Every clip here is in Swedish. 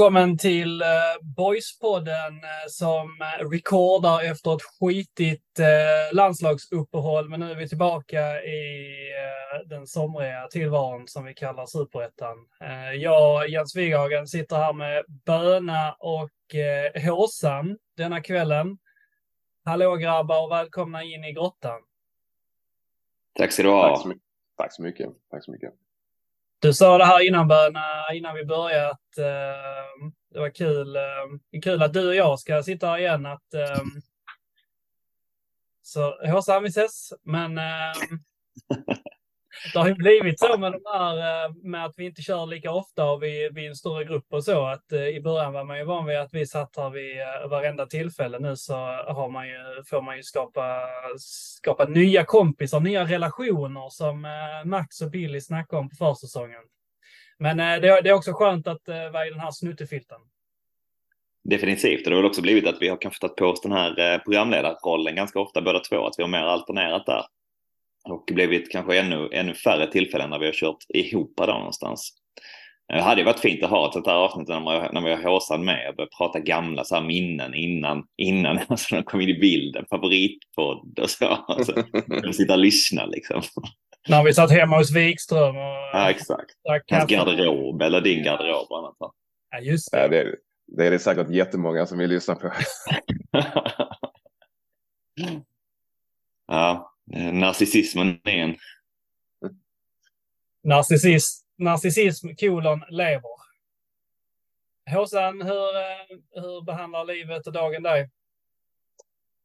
Välkommen till eh, Boyspodden eh, som eh, recordar efter ett skitigt eh, landslagsuppehåll. Men nu är vi tillbaka i den somriga tillvaron som vi kallar Superettan. Jag, Jens Wighagen, sitter här med Böna och Håsan denna kvällen. Hallå grabbar och välkomna in i grottan. Tack ska du ha. Tack så, mycket. Tack så mycket. Tack så mycket. Du sa det här innan, Böna, innan vi började att eh, det var kul, eh, kul att du och jag ska sitta här igen. Att, eh, så Håsan, vi ses. Men eh, det har ju blivit så med, de här, eh, med att vi inte kör lika ofta och vi, vi är en större grupp och så. Att eh, I början var man ju van vid att vi satt här vid eh, varenda tillfälle. Nu så har man ju, får man ju skapa, skapa nya kompisar, nya relationer som Max och Billy snackade om på försäsongen. Men det, det är också skönt att vara i den här snuttefilten. Definitivt. Och det har väl också blivit att vi har kanske tagit på oss den här programledarrollen ganska ofta båda två. Att vi har mer alternerat där. Och blivit kanske ännu, ännu färre tillfällen när vi har kört ihop där någonstans. Det hade ju varit fint att ha ett sånt här avsnitt när, man, när vi har Håsan med och börjat prata gamla så här minnen innan, innan alltså, de kom in i bilden, favoritpodd och så. Alltså, de sitter och lyssnar liksom. När vi satt hemma hos Wikström och... Ja, exakt. Hans garderob eller din garderob och annat. Ja, just det. Ja, det, är, det är det säkert jättemånga som vill lyssna på. ja, eh, narcissismen är en Narcissist, narcissism kolon lever. Håsan, hur, eh, hur behandlar livet och dagen dig?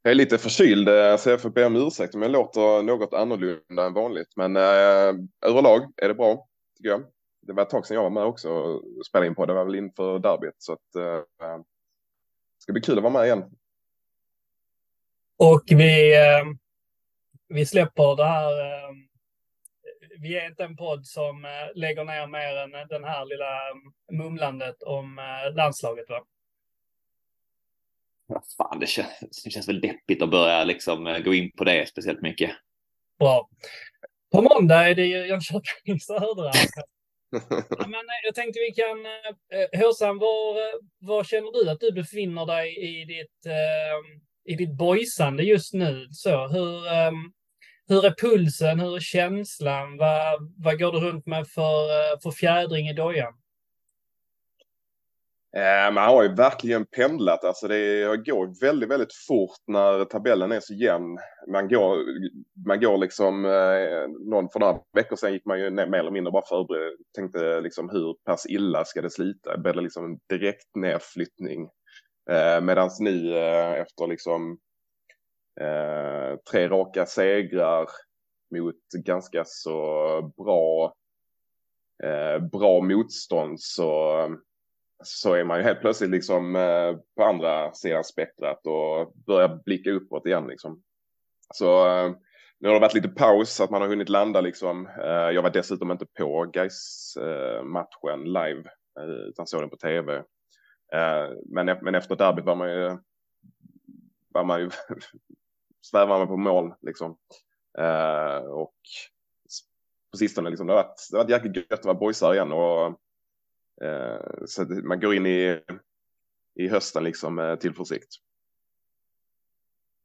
Jag är lite förkyld eh, så jag får be om ursäkt om jag låter något annorlunda än vanligt. Men eh, överlag är det bra tycker jag. Det var ett tag sedan jag var med också och spelade in på. Det var väl inför derbyt. Så att, eh, det ska bli kul att vara med igen. Och vi, eh, vi släpper det här. Eh, vi är inte en podd som eh, lägger ner mer än den här lilla eh, mumlandet om eh, landslaget. Va? Ja, fan, det känns, det känns väl deppigt att börja liksom eh, gå in på det speciellt mycket. Bra. På måndag är det ju Jönköping Södra. Ja, men jag tänkte vi kan... Håsan, var, var känner du att du befinner dig i ditt, eh, i ditt boysande just nu? Så, hur, um, hur är pulsen? Hur är känslan? Vad, vad går du runt med för, eh, för fjädring i dojan? Eh, man har ju verkligen pendlat. Alltså det går väldigt, väldigt fort när tabellen är så jämn. Man går, man går liksom, eh, någon för några veckor sedan gick man ju ner, mer eller mindre bara förberedd. Tänkte liksom hur pass illa ska det slita? Det blev liksom en direkt nedflyttning. Eh, Medan ni eh, efter liksom eh, tre raka segrar mot ganska så bra, eh, bra motstånd så så är man ju helt plötsligt liksom eh, på andra sidan spektrat och börjar blicka uppåt igen liksom. Så eh, nu har det varit lite paus så att man har hunnit landa liksom. Eh, jag var dessutom inte på guys eh, matchen live eh, utan såg den på tv. Eh, men, men efter derbyt var man ju, var man ju svävar man på mål liksom. Eh, och på sistone liksom, det har varit, det har varit jäkligt gött att vara boysar igen och Eh, så man går in i, i hösten liksom med tillförsikt.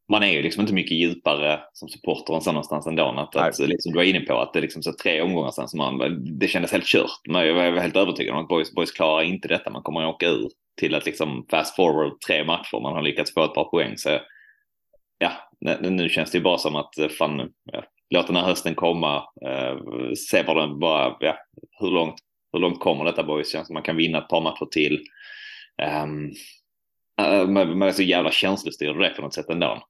Man är ju liksom inte mycket djupare som supporter än så någonstans ändå. Att, att liksom, du var inne på att det är liksom så tre omgångar sedan som man, det kändes helt kört. Men jag var helt övertygad om att Boys, Boys klarar inte detta. Man kommer att åka ur till att liksom fast forward tre matcher. Man har lyckats få ett par poäng. Så ja, nu känns det ju bara som att eh, fan, ja, låt den här hösten komma. Eh, se vad den bara, ja, hur långt hur långt kommer detta boys? Känns som man kan vinna ett par matcher till. Um, man är så jävla känslostyrd det på något sätt ändå.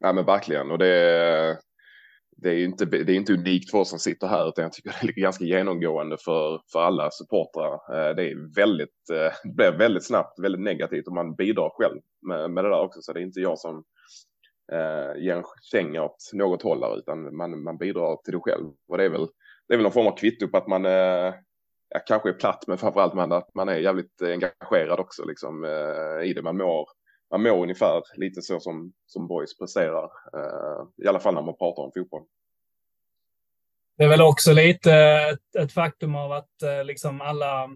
Ja men verkligen och det, det är ju inte, det är inte unikt för oss som sitter här utan jag tycker det är ganska genomgående för, för alla supportrar. Eh, det är väldigt, eh, det blir väldigt snabbt väldigt negativt och man bidrar själv med, med det där också så det är inte jag som eh, ger en känga åt något håll där, utan man, man bidrar till det själv och det är väl det är väl någon form av kvitto på att man eh, kanske är platt, men framförallt man, att man är jävligt eh, engagerad också liksom, eh, i det. Man mår, man mår ungefär lite så som, som boys presterar. Uh, I alla fall när man pratar om fotboll. Det är väl också lite ett, ett faktum av att eh, liksom alla,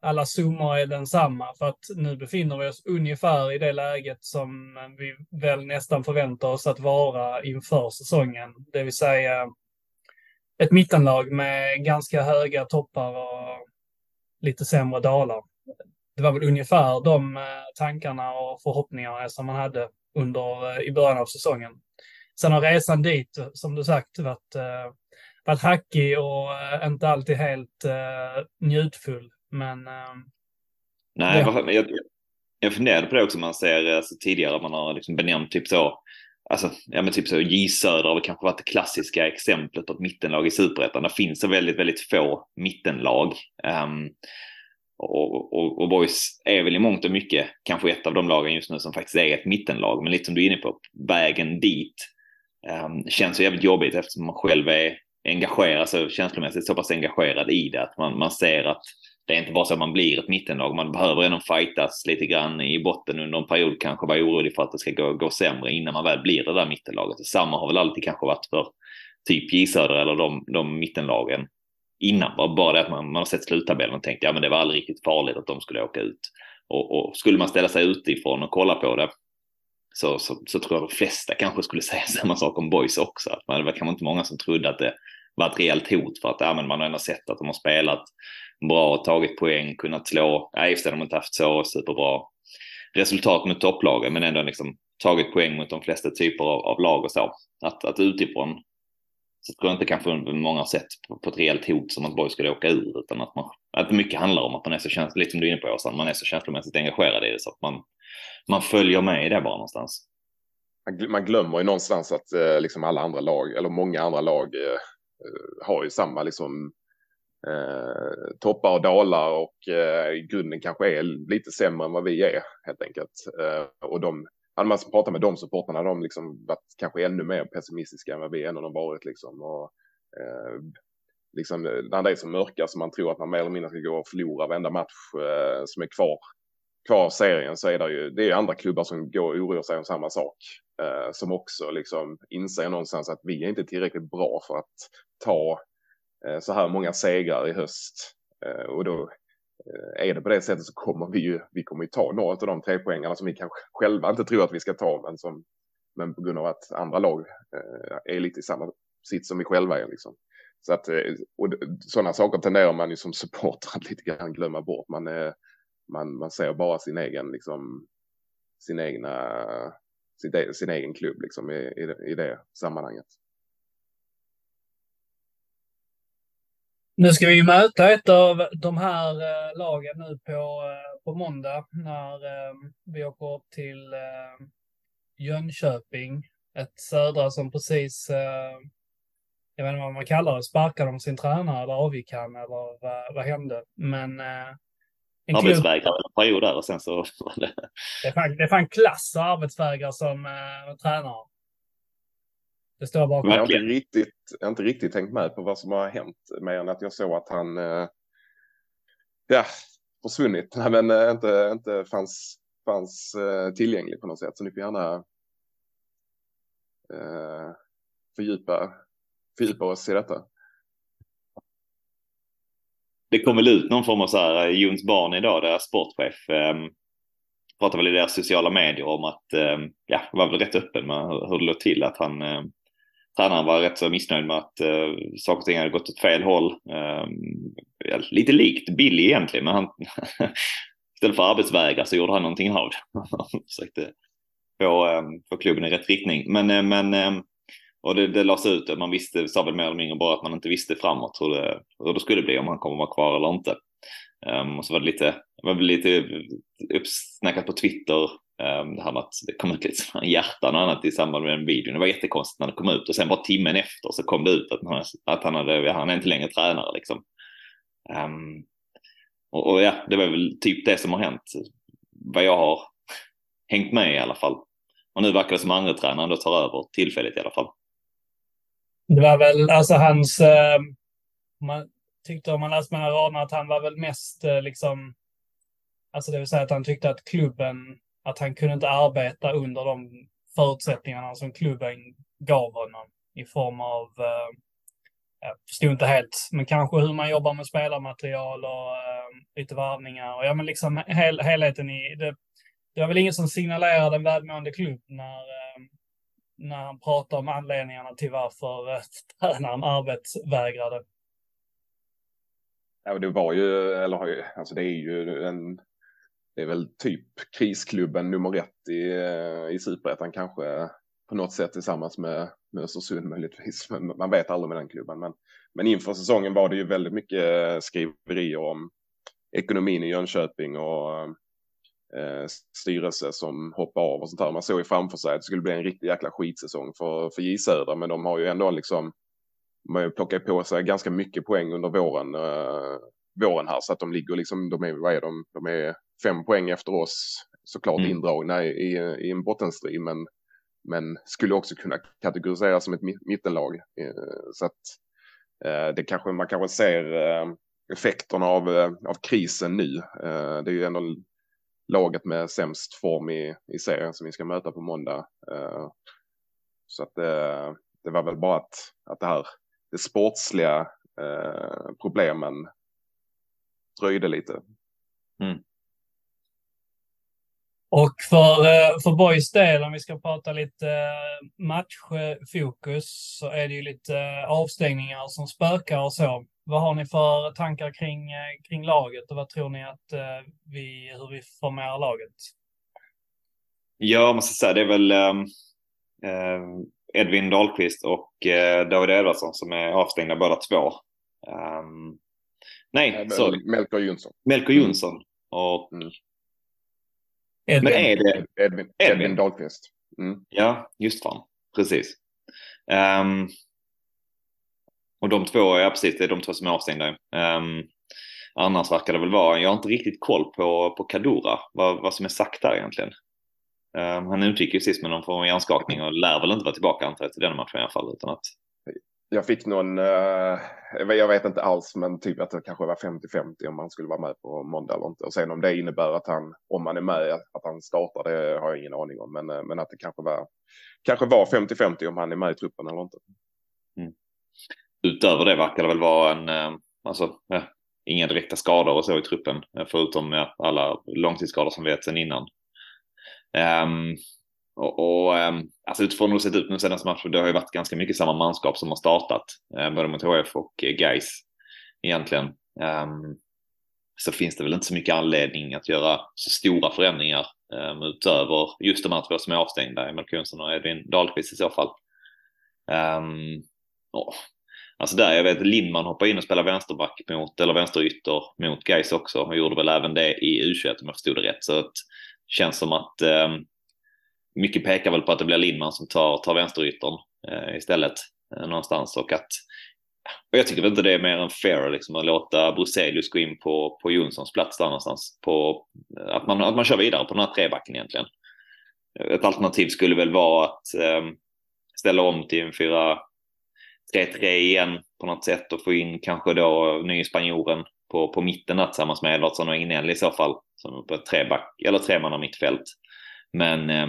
alla summor är densamma. För att nu befinner vi oss ungefär i det läget som vi väl nästan förväntar oss att vara inför säsongen. Det vill säga ett mittenlag med ganska höga toppar och lite sämre dalar det var väl ungefär de eh, tankarna och förhoppningarna som man hade under, eh, i början av säsongen. Sen har resan dit, som du sagt, varit, eh, varit hackig och inte alltid helt njutfull. Men... Nej, det... jag, jag funderade på det också. Man ser alltså, tidigare man har liksom benämnt typ så Alltså, ja men typ så J Söder har kanske varit det klassiska exemplet på ett mittenlag i superettan. Det finns så väldigt, väldigt få mittenlag. Um, och, och, och Boys är väl i mångt och mycket kanske ett av de lagen just nu som faktiskt är ett mittenlag. Men lite som du är inne på, vägen dit um, känns så jävligt jobbigt eftersom man själv är engagerad, alltså känslomässigt så pass engagerad i det att man, man ser att det är inte bara så att man blir ett mittenlag, man behöver ändå fightas lite grann i botten under en period, kanske vara orolig för att det ska gå, gå sämre innan man väl blir det där mittenlaget. Samma har väl alltid kanske varit för typ J Söder eller de, de mittenlagen innan. Bara, bara det att man, man har sett sluttabellen och tänkt ja men det var aldrig riktigt farligt att de skulle åka ut. Och, och skulle man ställa sig utifrån och kolla på det så, så, så, tror jag de flesta kanske skulle säga samma sak om boys också. Att man, det var kanske inte många som trodde att det var ett reellt hot för att ja, men man har ändå sett att de har spelat bra, tagit poäng, kunnat slå, ja just det, de har inte haft så superbra resultat mot topplagen men ändå liksom tagit poäng mot de flesta typer av, av lag och så. Att, att utifrån så tror jag inte kanske många har sett på, på ett reellt hot som att Borg skulle åka ur, utan att, man, att mycket handlar om att man är så känslig, lite som du är inne på Åsa, man är så känslomässigt engagerad i det så att man, man följer med i det bara någonstans. Man glömmer ju någonstans att eh, liksom alla andra lag, eller många andra lag, eh, eh, har ju samma liksom eh, toppar och dalar och eh, i grunden kanske är lite sämre än vad vi är helt enkelt. Eh, och de hade man pratat med de supportrarna, de liksom varit kanske ännu mer pessimistiska än vad vi ändå har varit liksom. Och, eh, liksom eh, när det är så mörka som man tror att man mer eller mindre ska gå och förlora varenda match eh, som är kvar kvar av serien så är det ju det är andra klubbar som går och oroar sig om samma sak. Eh, som också liksom inser någonstans att vi är inte tillräckligt bra för att ta eh, så här många segrar i höst. Eh, och då mm. Eh, är det på det sättet så kommer vi ju, vi kommer ju ta några av de tre poängarna som vi kanske själva inte tror att vi ska ta, men som, men på grund av att andra lag eh, är lite i samma sitt som vi själva är liksom. Så att, eh, och sådana saker tenderar man ju som supporter att lite grann glömma bort. Man, är, man, man ser bara sin egen, liksom, sin egna, sin, e, sin egen klubb liksom i, i, i det sammanhanget. Nu ska vi ju möta ett av de här eh, lagen nu på, eh, på måndag när eh, vi åker upp till eh, Jönköping. Ett södra som precis, eh, jag vet inte vad man kallar det, sparkade de sin tränare eller avgick han eller vad, vad hände? Men eh, Arbetsvägrare en period där och sen så. Det är fan, det är fan klass arbetsvägrare som eh, tränare. Det står bakom. Jag har inte riktigt, inte riktigt tänkt med på vad som har hänt. Mer än att jag såg att han eh, ja, försvunnit. Nej, men eh, inte, inte fanns, fanns eh, tillgänglig på något sätt. Så ni får gärna eh, fördjupa, fördjupa oss i detta. Det kom väl ut någon form av så här, Jons barn idag, deras sportchef, eh, pratade väl i deras sociala medier om att, eh, ja, var väl rätt öppen med hur det låg till att han eh, tränaren var rätt så missnöjd med att uh, saker och ting hade gått åt fel håll. Uh, lite likt Billy egentligen, men han istället för arbetsvägar så gjorde han någonting av det. Försökte få, um, få klubben i rätt riktning. Men, uh, men um, och det, det lades ut, man visste, sa väl mer eller mindre bara att man inte visste framåt hur det, hur det skulle bli, om han kommer vara kvar eller inte. Um, och så var det lite, var det lite uppsnackat på Twitter Ehm, det här med att det kom ut lite hjärtan och annat i samband med den videon. Det var jättekonstigt när det kom ut och sen bara timmen efter så kom det ut att han, att han, hade, han är inte längre tränare liksom. Um, och, och, ja, det var väl typ det som har hänt. Vad jag har hängt med i alla fall. Och nu verkar det som andra tränaren då tar över tillfälligt i alla fall. Det var väl alltså hans, eh, man tyckte om man läste mellan raderna att han var väl mest eh, liksom, alltså det vill säga att han tyckte att klubben att han kunde inte arbeta under de förutsättningarna som klubben gav honom i form av, eh, jag förstod inte helt, men kanske hur man jobbar med spelarmaterial och eh, lite varvningar och ja, men liksom hel, helheten i det. Det var väl ingen som signalerade en välmående klubb när, eh, när han pratade om anledningarna till varför eh, tränaren arbetsvägrade. Ja, det var ju, eller alltså det är ju en, det är väl typ krisklubben nummer ett i, eh, i superettan kanske på något sätt tillsammans med, med Östersund möjligtvis. Men man vet aldrig med den klubben. Men, men inför säsongen var det ju väldigt mycket eh, skriverier om ekonomin i Jönköping och eh, styrelse som hoppar av och sånt här. Man såg ju framför sig att det skulle bli en riktig jäkla skitsäsong för, för J Södra, men de har ju ändå liksom man plockar på sig ganska mycket poäng under våren, eh, våren här så att de ligger liksom, de är, vad är de, de är fem poäng efter oss, såklart mm. indragna i, i, i en bottenstrid, men, men skulle också kunna kategoriseras som ett mittenlag. Eh, så att eh, det kanske, man kanske ser eh, effekterna av, av krisen nu. Det är ju ändå laget med sämst form i, i serien som vi ska möta på måndag. Så att det, det var väl bara att, att det här, det sportsliga problemen dröjde lite. Mm. Och för, för Boys del, om vi ska prata lite matchfokus, så är det ju lite avstängningar som spökar och så. Vad har ni för tankar kring, eh, kring laget och vad tror ni att eh, vi, hur vi formerar laget? Ja, jag måste säga det är väl ehm, eh, Edvin Dahlqvist och eh, David Edvardsson som är avstängda båda två. Um, nej, sorry. Melker Jonsson. Melker mm. Jonsson och... Mm. Edvin. Men är det... Edvin, Edvin Dahlqvist. Mm. Ja, just fan. Precis. Um, och de två, ja precis, det är de två som är avstängda. Um, annars verkar det väl vara, jag har inte riktigt koll på, på Kadura, vad, vad som är sagt där egentligen. Um, han utgick ju sist med någon form av hjärnskakning och lär väl inte vara tillbaka antar jag till den matchen i alla fall. Utan att... Jag fick någon, uh, jag vet inte alls, men typ att det kanske var 50-50 om han skulle vara med på måndag eller inte. Och sen om det innebär att han, om han är med, att han startar, det har jag ingen aning om. Men, uh, men att det kanske var, kanske var 50-50 om han är med i truppen eller inte. Mm utöver det verkar det väl vara en, eh, alltså, ja, inga direkta skador och så i truppen, förutom ja, alla långtidsskador som vi vet sedan innan. Um, och, och ehm, alltså utifrån hur det sett ut nu senaste matchen, det har ju varit ganska mycket samma manskap som har startat, eh, både mot HF och eh, Geis Gais egentligen. Um, så finns det väl inte så mycket anledning att göra så stora förändringar um, utöver just de här två som är avstängda, Emil Kungsson och Edvin Dahlqvist i så fall. Um, Alltså där, jag vet Lindman hoppade in och spelade vänsterback mot, eller vänsterytter mot Gais också och gjorde väl även det i U21 om jag förstod det rätt. Så det känns som att mycket pekar väl på att det blir Lindman som tar, tar vänsteryttern eh, istället eh, någonstans och att och jag tycker inte det är mer än fair liksom, att låta Bruzelius gå in på, på Jonssons plats där någonstans. På, eh, att, man, att man kör vidare på den här trebacken egentligen. Ett alternativ skulle väl vara att eh, ställa om till en 4 3-3 igen på något sätt och få in kanske då nyspanjoren på, på mitten där, tillsammans med Edvardsson och Ignell i så fall. Som på ett treback, eller tremanna mittfält. Men eh,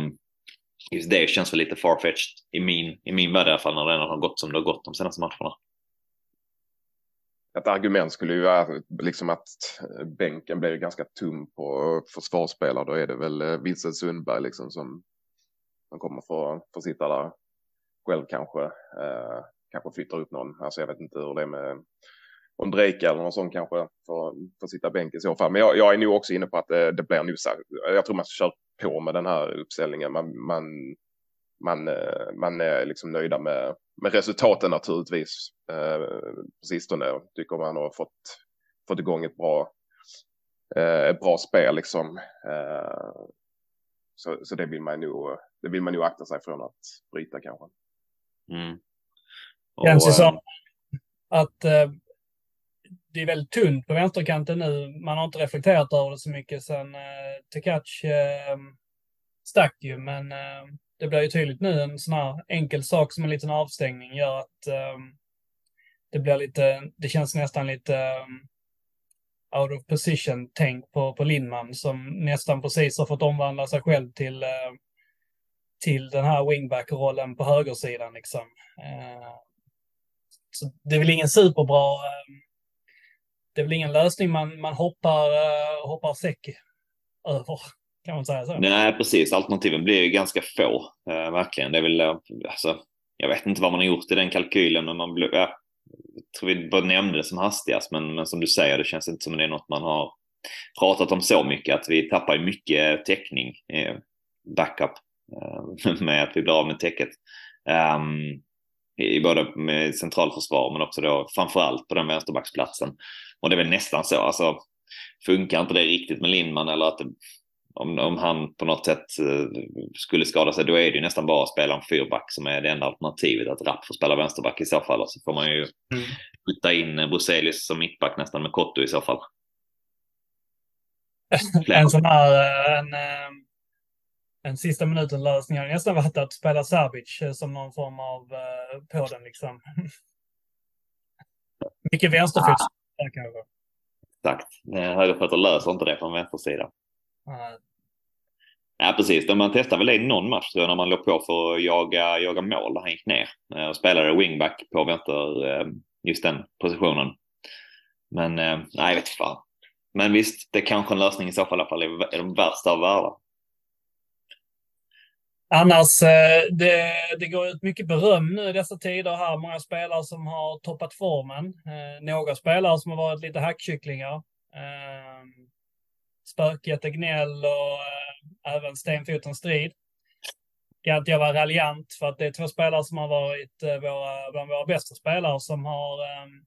just det känns väl lite farfetched i min, i min värld i alla fall när det redan har gått som det har gått de senaste matcherna. Ett argument skulle ju vara liksom att bänken blir ganska tum på försvarsspelare. Då är det väl eh, Vincent Sundberg liksom som, som kommer få, få sitta där själv kanske. Eh, kanske flyttar upp någon. Alltså jag vet inte hur det är med Ondrejka eller någon sån kanske får sitta bänk i så fall. Men jag, jag är nog också inne på att det, det blir nog så. Jag tror man kör på med den här uppställningen. Man, man, man, eh, man är liksom nöjda med, med resultaten naturligtvis. Eh, på sistone tycker man har fått, fått igång ett bra, eh, ett bra spel liksom. Eh, så, så det vill man nog, det vill man nog akta sig från att bryta kanske. Mm. Känns det som att det är väldigt tunt på vänsterkanten nu. Man har inte reflekterat över det så mycket sen eh, Tekac eh, stack ju, men eh, det blir ju tydligt nu. En sån här enkel sak som en liten avstängning gör att eh, det blir lite, det känns nästan lite, eh, out of position-tänk på, på Lindman som nästan precis har fått omvandla sig själv till, eh, till den här wingback-rollen på högersidan. Liksom. Eh, så det är väl ingen superbra... Ehm, det är väl ingen lösning man, man hoppar, uh, hoppar säck över. Kan man säga så? Nej, precis. Alternativen blir ju ganska få. Uh, verkligen. Det är väl, eh, alltså, jag vet inte vad man har gjort i den kalkylen, men man blir, jag tror vi bara nämnde det som hastigast, men, men som du säger, det känns inte som det är något man har pratat om så mycket, att vi tappar mycket täckning, eh, backup, med att vi blir av med täcket. Um, i både med centralförsvar men också då framförallt på den vänsterbacksplatsen. Och det är väl nästan så, alltså funkar inte det riktigt med Lindman eller att det, om, om han på något sätt uh, skulle skada sig, då är det ju nästan bara att spela en fyrback som är det enda alternativet. Att Rapp får spela vänsterback i så fall och så får man ju mm. putta in Bruselius som mittback nästan med Kotto i så fall. en sån här, eh, en, eh, en sista minuten-lösning hade nästan varit att spela Sabic eh, som någon form av uh, på den liksom. Mycket vänsterfot ah. kanske. Exakt. Högerfötter löser inte det från vänstersida. Ah. Ja, precis. Man testade väl det i någon match tror jag, när man låg på för att jaga, jaga mål. Han gick ner eh, och spelade wingback på vänster, just den positionen. Men nej, jag vet inte fan. Men visst, det är kanske en lösning i så fall i alla fall är de värsta av världar. Annars, eh, det, det går ut mycket beröm nu i dessa tider här. Många spelare som har toppat formen. Eh, några spelare som har varit lite hackkycklingar. Ehm, Spöket Gnäll och eh, även Stenfoten Strid. Kan inte jag vara raljant för att det är två spelare som har varit våra, bland våra bästa spelare som har ehm,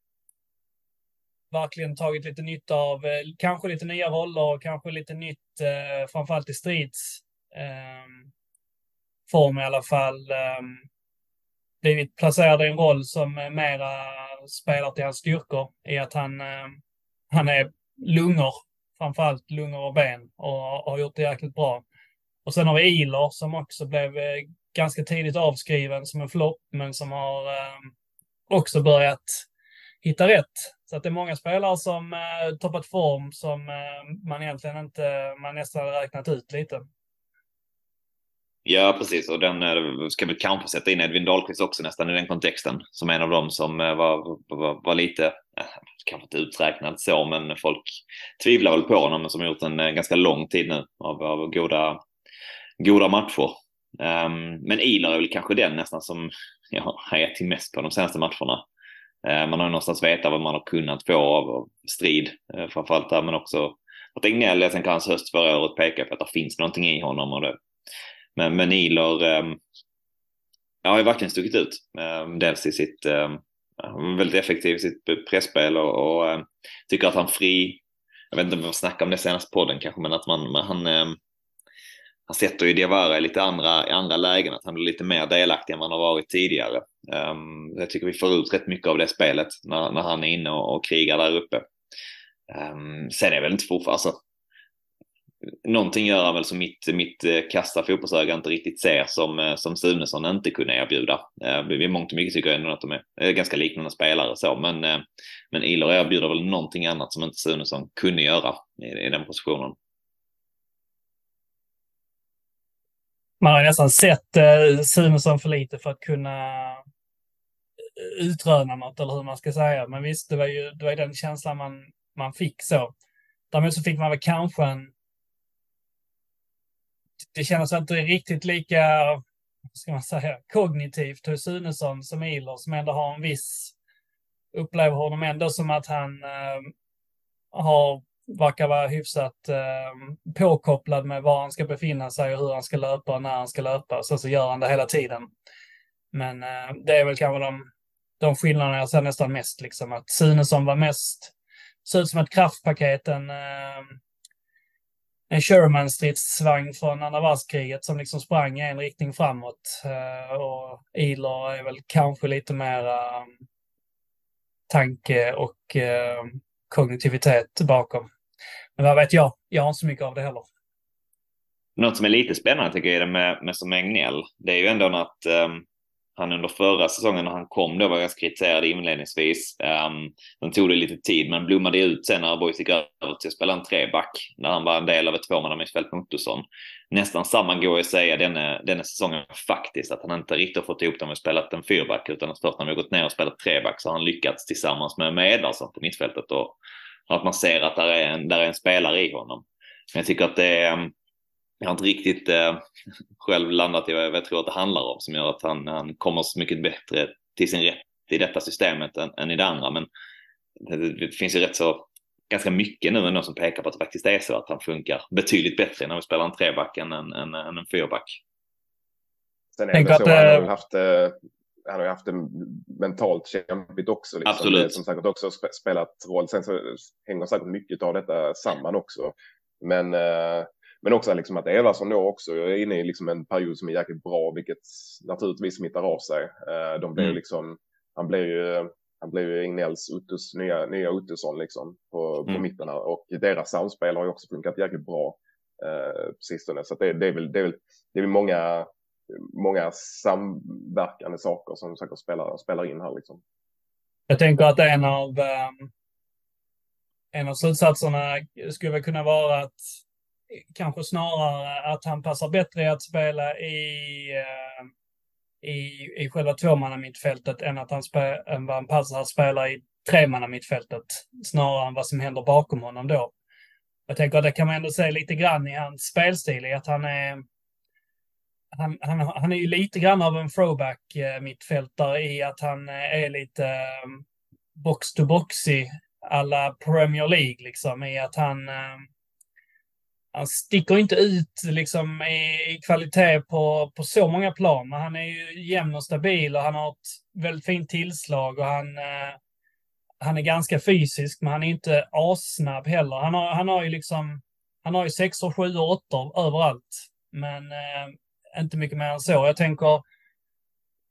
verkligen tagit lite nytta av kanske lite nya roller och kanske lite nytt, framförallt i strids ehm, form i alla fall ehm, blivit placerad i en roll som mera spelar till hans styrkor i att han, ehm, han är lungor, framförallt lungor och ben och har gjort det jäkligt bra. Och sen har vi Iler som också blev eh, ganska tidigt avskriven som en flopp, men som har ehm, också börjat hitta rätt. Så att det är många spelare som eh, toppat form som man egentligen inte, man nästan räknat ut lite. Ja, precis. Och den eh, ska vi kanske sätta in Edvin Dahlqvist också nästan i den kontexten som en av dem som eh, var, var, var lite, eh, kanske inte uträknad så, men folk tvivlar väl på honom som har gjort en ganska lång tid nu av, av goda, goda matcher. Um, men Ilar är väl kanske den nästan som jag har hajat till mest på de senaste matcherna. Uh, man har någonstans vetat vad man har kunnat få av, av strid, uh, framförallt där, men också att Egnell, jag tänker hans höst förra året pekar på att det finns någonting i honom och det men, men Iler um, ehm, har ju verkligen stuckit ut. Um, dels i sitt um, väldigt effektiv i sitt pressspel och, och um, tycker att han fri, jag vet inte om vi snackade om det senast podden kanske, men att man, men han, um, han sätter ju Diawara i lite andra, i andra lägen, att han blir lite mer delaktig än man har varit tidigare. Um, jag tycker vi får ut rätt mycket av det spelet när, när han är inne och, och krigar där uppe. Um, sen är det väl inte fortfarande, alltså, någonting gör han väl som mitt, mitt eh, kassa fotbollsöga inte riktigt ser som, eh, som Sunesson inte kunde erbjuda. Eh, I mångt och mycket tycker jag ändå att de är ganska liknande spelare så, men, men Ilor erbjuder väl någonting annat som inte Sunesson kunde göra i, i den positionen. Man har nästan sett eh, Sunesson för lite för att kunna utröna något, eller hur man ska säga. Men visst, det var ju det var den känslan man, man fick så. Däremot så fick man väl kanske en det känns inte riktigt lika, ska man säga, kognitivt hos Sunesson som Iler som ändå har en viss, upplever honom ändå som att han eh, har, verkar vara hyfsat eh, påkopplad med var han ska befinna sig och hur han ska löpa och när han ska löpa. Så, så gör han det hela tiden. Men eh, det är väl kanske de, de skillnaderna jag ser nästan mest, liksom att Sunesson var mest, såg ut som ett kraftpaket, en eh, en Sherman-stridsvagn från andra världskriget som liksom sprang i en riktning framåt. Eh, och Iler är väl kanske lite mer eh, tanke och eh, kognitivitet bakom. Men vad vet jag? Jag har inte så mycket av det heller. Något som är lite spännande tycker jag är det med, med som Egnell. Det är ju ändå att um, ehm, han under förra säsongen när han kom då var ganska kritiserad inledningsvis. Ehm, um, den tog det lite tid men blommade ut sen när Boys gick över till att spela en treback när han var en del av ett tvåmannamittfält med Ottosson. Nästan samma går att säga denna, denna säsongen faktiskt att han inte riktigt har fått ihop det med spelat en fyrback utan att först när vi gått ner och spelat treback så har han lyckats tillsammans med, med på mittfältet och, och att man ser att där är en, där är en spelare i honom. Men jag tycker att det är jag har inte riktigt eh, själv landat i vad jag tror att det handlar om som gör att han, han kommer så mycket bättre till sin rätt i detta systemet än, än i det andra. Men det, det, finns ju rätt så ganska mycket nu ändå som pekar på att det faktiskt är så att han funkar betydligt bättre när vi spelar en treback än en, en, en, en fyrback. Sen är det så, att, han har ju haft, eh, han har haft det mentalt kämpigt också. Liksom. Absolut. Som säkert också spelat roll. Sen så hänger säkert mycket av detta samman också. Men eh, men också liksom att Everson då också är inne i liksom en period som är jäkligt bra, vilket naturligtvis smittar av sig. Eh, de blir mm. liksom, han blir ju, han blir ju Ignells Uttus, nya, nya Uttusson liksom på, på mm. mitten här. Och deras samspel har ju också funkat jäkligt bra eh, på sistone. Så det, det, är väl, det är väl, det är väl många, många samverkande saker som säkert spelar, spelar in här liksom. Jag tänker att en av, um, en av slutsatserna skulle väl kunna vara att kanske snarare att han passar bättre i att spela i, eh, i, i själva tvåmannamittfältet än att han spä, än vad han passar att spela i tremannamittfältet. Snarare än vad som händer bakom honom då. Jag tänker att det kan man ändå se lite grann i hans spelstil, i att han är han, han, han är ju lite grann av en throwback eh, mittfältare i att han eh, är lite box to boxy alla Premier League liksom i att han han sticker inte ut liksom i, kvalitet på, på så många plan, men han är ju jämn och stabil och han har ett väldigt fint tillslag och han, eh, han är ganska fysisk, men han är inte assnabb heller. Han har, han har ju liksom, han har ju sexor, sju och åttor överallt, men eh, inte mycket mer än så. Jag tänker,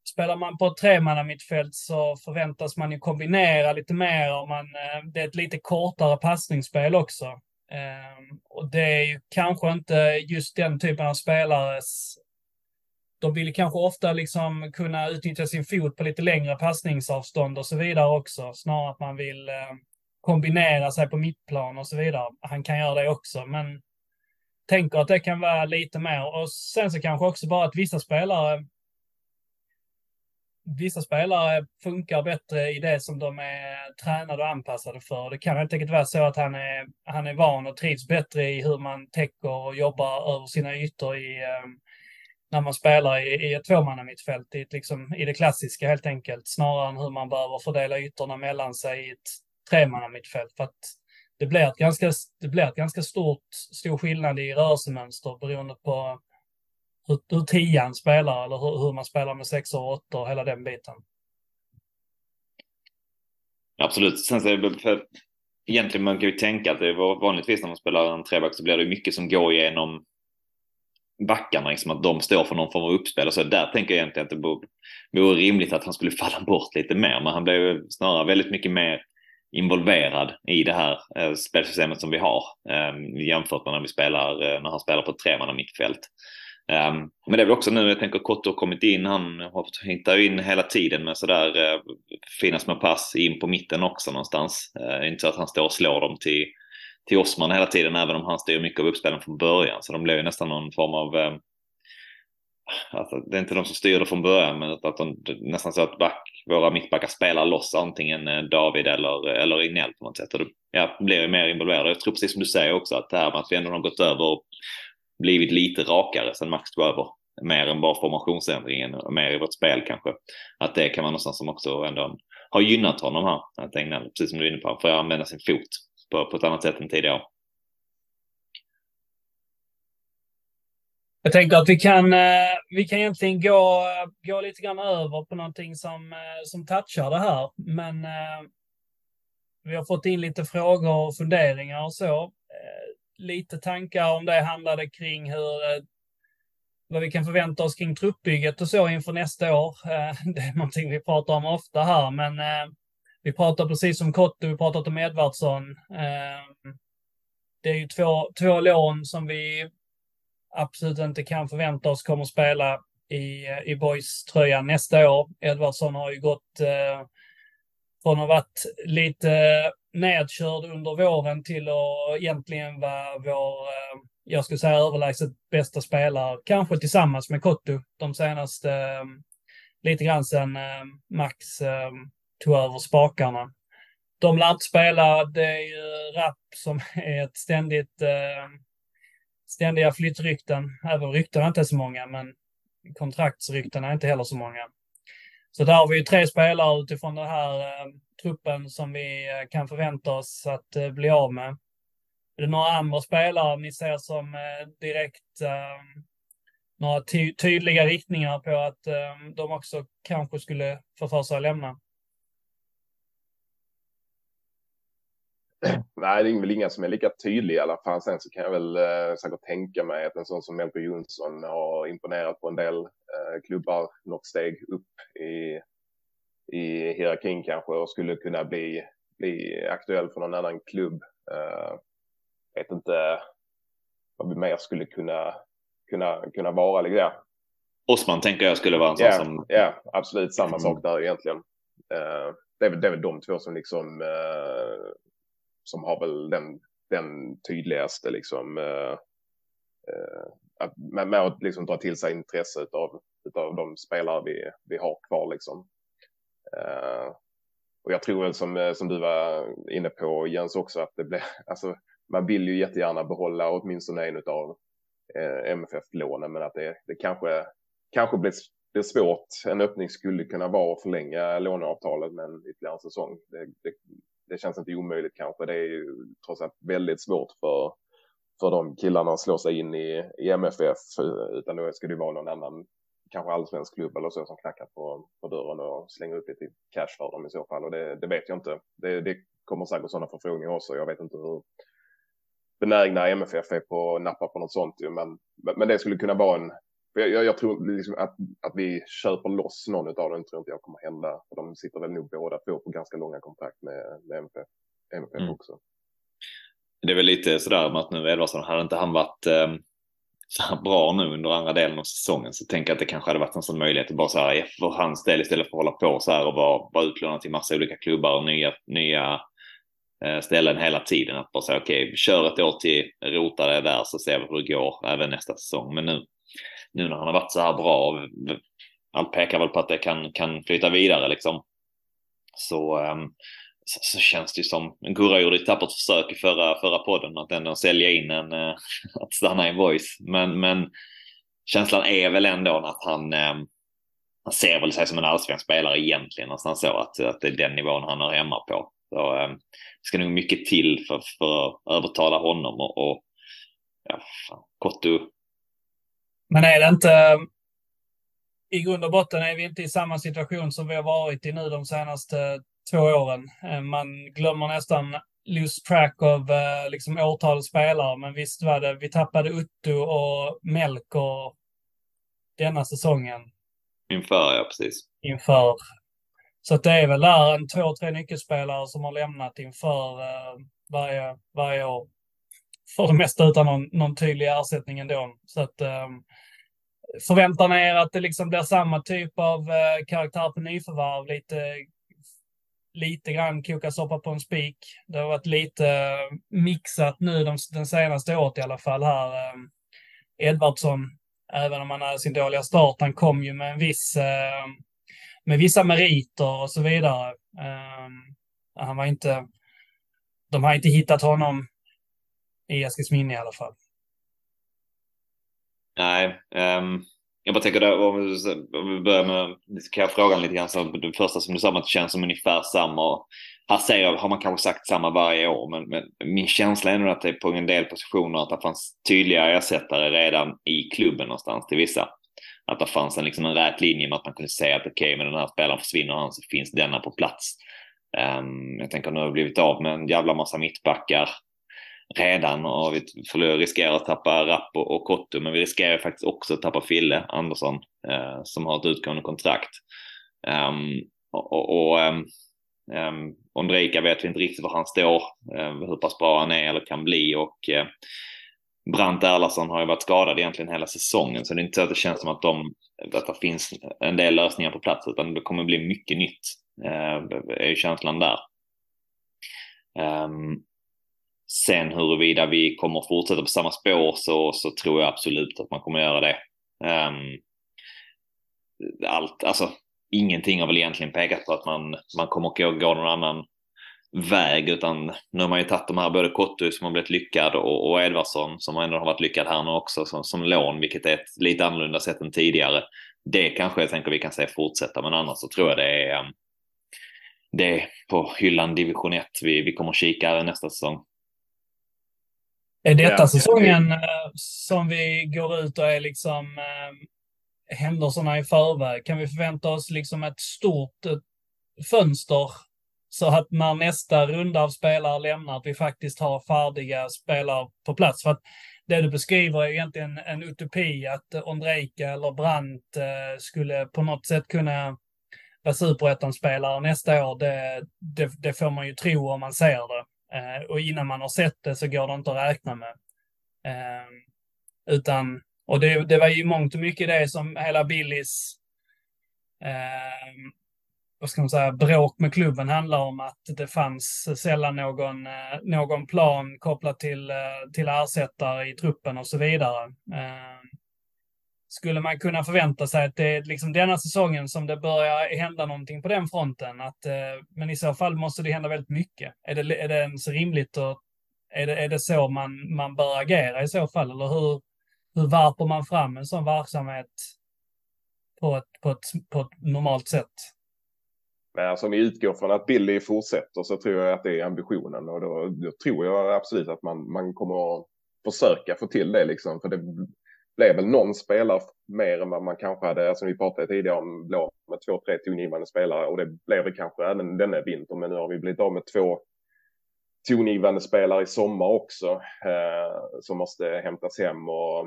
spelar man på ett tremannamittfält så förväntas man ju kombinera lite mer och man, eh, det är ett lite kortare passningsspel också. Ehm, och det är ju kanske inte just den typen av spelare. De vill kanske ofta liksom kunna utnyttja sin fot på lite längre passningsavstånd och så vidare också. Snarare att man vill ehm, kombinera sig på mittplan och så vidare. Han kan göra det också, men tänker att det kan vara lite mer. Och sen så kanske också bara att vissa spelare vissa spelare funkar bättre i det som de är tränade och anpassade för. Det kan helt enkelt vara så att han är, han är van och trivs bättre i hur man täcker och jobbar över sina ytor i, ehm, när man spelar i, i ett tvåmannamittfält, i, liksom, i det klassiska helt enkelt, snarare än hur man behöver fördela ytorna mellan sig i ett tremannamittfält. För att det blir ett ganska, det blir ett ganska stort, stor skillnad i rörelsemönster beroende på hur, hur tian spelar eller hur, hur man spelar med sexor och åttor, hela den biten. Absolut. Sen så är det för, egentligen man kan ju tänka att det är vanligtvis när man spelar en treback så blir det mycket som går igenom backarna, liksom att de står för någon form av uppspel och så. Där tänker jag egentligen att det vore rimligt att han skulle falla bort lite mer, men han blev snarare väldigt mycket mer involverad i det här eh, spelsystemet som vi har eh, jämfört med när vi spelar, eh, när han spelar på ett tremanna mittfält. Um, men det är väl också nu, jag tänker Kotto har kommit in, han har hittat in hela tiden med sådär uh, fina små pass in på mitten också någonstans. Uh, inte så att han står och slår dem till, till Osman hela tiden, även om han styr mycket av uppspelen från början. Så de blir ju nästan någon form av uh, Alltså, det är inte de som styr det från början, men att de, nästan så att back, våra mittbackar spelar loss antingen eh, David eller, eller Ignell på något sätt. Och det ja, blir ju mer involverade. Jag tror precis som du säger också att det här med att vi ändå har gått över blivit lite rakare sen Max tog över. Mer än bara formationsändringen, mer i vårt spel kanske. Att det kan vara någonstans som också ändå har gynnat honom här. Att England, precis som du är inne på, får använda sin fot på, på ett annat sätt än tidigare. Jag tänker att vi kan, eh, vi kan egentligen gå, gå lite grann över på någonting som, eh, som touchar det här. Men eh, vi har fått in lite frågor och funderingar och så lite tankar om det handlade kring hur eh, vad vi kan förvänta oss kring truppbygget och så inför nästa år. Eh, det är någonting vi pratar om ofta här, men eh, vi pratar precis om Kotte, vi pratat om Edvardsson. Det är ju två, två lån som vi absolut inte kan förvänta oss kommer spela i, i boys tröjan nästa år. Edvardsson har ju gått från att ha varit lite nedkörd under våren till att egentligen vara vår, eh, jag skulle säga överlägset bästa spelare, kanske tillsammans med Kotto de senaste, eh, lite grann sedan eh, Max tog över spakarna. De lär inte spela, det är ju Rapp som är ett ständigt ständiga flyttrykten. Även rykten är inte så många, men kontraktsrykten är inte heller så många. Så där har vi ju tre spelare utifrån det här truppen som vi eh, kan förvänta oss att eh, bli av med. Är det några andra spelare ni ser som eh, direkt eh, några ty tydliga riktningar på att eh, de också kanske skulle få för sig att lämna? Nej, det är väl inga som är lika tydliga i alla fall. Sen så kan jag väl eh, säkert tänka mig att en sån som Melker Jonsson har imponerat på en del eh, klubbar något steg upp i, i hierarkin kanske och skulle kunna bli, bli aktuell för någon annan klubb. Eh, vet inte vad vi mer skulle kunna, kunna, kunna vara. Liksom. Osman tänker jag skulle vara en sån yeah, som... Ja, absolut samma mm. sak där egentligen. Uh, det, är väl, det är väl de två som liksom uh, som har väl den, den tydligaste liksom uh, att, med, med att liksom dra till sig intresse av utav de spelare vi, vi har kvar liksom. Eh, och jag tror väl som, eh, som du var inne på Jens också att det blir, alltså man vill ju jättegärna behålla åtminstone en av eh, MFF-lånen, men att det, det kanske, kanske blir, blir svårt. En öppning skulle kunna vara att förlänga låneavtalet med en ytterligare säsong. Det, det, det känns inte omöjligt kanske. Det är ju trots allt väldigt svårt för, för de killarna att slå sig in i, i MFF, eh, utan då ska det vara någon annan, kanske allsvensk klubb eller så som knackar på, på dörren och slänger upp lite cash för dem i så fall. Och det, det vet jag inte. Det, det kommer säkert sådana förfrågningar också. Jag vet inte hur, benägna MFF är på att nappa på något sånt. Ju, men, men det skulle kunna vara en... Jag, jag, jag tror liksom att, att vi köper loss någon av dem tror inte jag kommer hända. För de sitter väl nog båda två på ganska långa kontrakt med, med MFF, MFF mm. också. Det är väl lite sådär med att nu Edvardsson, hade inte han varit eh, bra nu under andra delen av säsongen så tänker jag att det kanske hade varit en sån möjlighet att bara så här för hans del istället för att hålla på så här och vara, vara utlånad till massa olika klubbar och nya, nya eh, ställen hela tiden. Att bara säga okej, okay, kör ett år till, rota det där så ser vi hur det går även nästa säsong. Men nu, nu när han har varit så här bra, allt pekar väl på att det kan, kan flyta vidare liksom. Så, ehm, så, känns det ju som, Gurra gjorde ett tappert försök i förra, förra podden att ändå sälja in en, eh, att stanna i voice. Men, men känslan är väl ändå att han, eh, han ser väl sig som en allsvensk spelare egentligen nästan så att, att det är den nivån han hör hemma på. Så, eh, det ska nog mycket till för, för att övertala honom och, och ja, fan, Kotto. Men är det inte i grund och botten är vi inte i samma situation som vi har varit i nu de senaste två åren. Eh, man glömmer nästan lose track av eh, liksom årtal spelare, men visst var det, vi tappade Utto och Melker denna säsongen. Inför, ja precis. Inför så det är väl där en två, tre nyckelspelare som har lämnat inför eh, varje, varje år. För det mesta utan någon, någon tydlig ersättning ändå. Så att eh, förväntar ni er att det liksom blir samma typ av karaktär på nyförvärv? Lite, lite grann koka soppa på en spik. Det har varit lite eh, mixat nu de, den senaste året i alla fall här. Eh, Edvardsson, även om han hade sin dåliga start, han kom ju med en viss eh, med vissa meriter och så vidare. Han var inte, de har inte hittat honom i Eskilsminne i alla fall. Nej, um, jag bara tänker då, om vi börjar med, kan jag fråga lite grann, så det första som du sa, att det känns som ungefär samma. Här säger jag, har man kanske sagt samma varje år, men, men min känsla är nog att det är på en del positioner att det fanns tydliga ersättare redan i klubben någonstans till vissa att det fanns en, liksom en rät linje med att man kunde säga att okej, okay, men den här spelaren försvinner han så finns denna på plats. Um, jag tänker nu har vi blivit av med en jävla massa mittbackar redan och vi riskerar att tappa Rapp och, och Kotto, men vi riskerar faktiskt också att tappa Fille Andersson eh, som har ett utgående kontrakt. Um, och, och um, um, Ondrejka vet vi inte riktigt var han står, uh, hur pass bra han är eller kan bli och uh, Brant Erlandsson har ju varit skadad egentligen hela säsongen så det är inte så att det känns som att, de, att det finns en del lösningar på plats utan det kommer bli mycket nytt. Eh, är ju känslan där. Um, sen huruvida vi kommer fortsätta på samma spår så, så tror jag absolut att man kommer göra det. Um, allt, alltså ingenting har väl egentligen pekat på att man, man kommer att gå, gå någon annan väg utan nu har man ju tagit de här både Kottu som har blivit lyckad och, och Edvardsson som ändå har varit lyckad här nu också som, som lån vilket är ett lite annorlunda sätt än tidigare. Det kanske jag tänker vi kan se fortsätta men annars så tror jag det är um, det är på hyllan division 1 vi, vi kommer kika nästa säsong. Är detta ja. säsongen uh, som vi går ut och är liksom uh, händelserna i förväg? Kan vi förvänta oss liksom ett stort uh, fönster så att när nästa runda av spelare lämnar, att vi faktiskt har färdiga spelare på plats. För att det du beskriver är egentligen en utopi, att Ondrejka eller Brandt eh, skulle på något sätt kunna vara superettan-spelare nästa år. Det, det, det, får man ju tro om man ser det. Eh, och innan man har sett det så går det inte att räkna med. Eh, utan, och det, det var ju mångt och mycket det som hela Billys eh, vad ska man säga, bråk med klubben handlar om att det fanns sällan någon, eh, någon plan kopplat till, eh, till ersättare i truppen och så vidare. Ehm, skulle man kunna förvänta sig att det är liksom denna säsongen som det börjar hända någonting på den fronten? Att, eh, men i så fall måste det hända väldigt mycket. Är det, är det ens rimligt och är det, är det så man, man bör agera i så fall? Eller hur, hur varpar man fram en sån verksamhet på ett, på ett, på ett normalt sätt? Men alltså om vi utgår från att Billy fortsätter så tror jag att det är ambitionen och då, då tror jag absolut att man, man kommer att försöka få till det liksom. För det blev väl någon spelare mer än vad man kanske hade, alltså vi pratade tidigare om blå med två, tre tongivande spelare och det blev det kanske även denna vinter. Men nu har vi blivit av med två tongivande spelare i sommar också eh, som måste hämtas hem och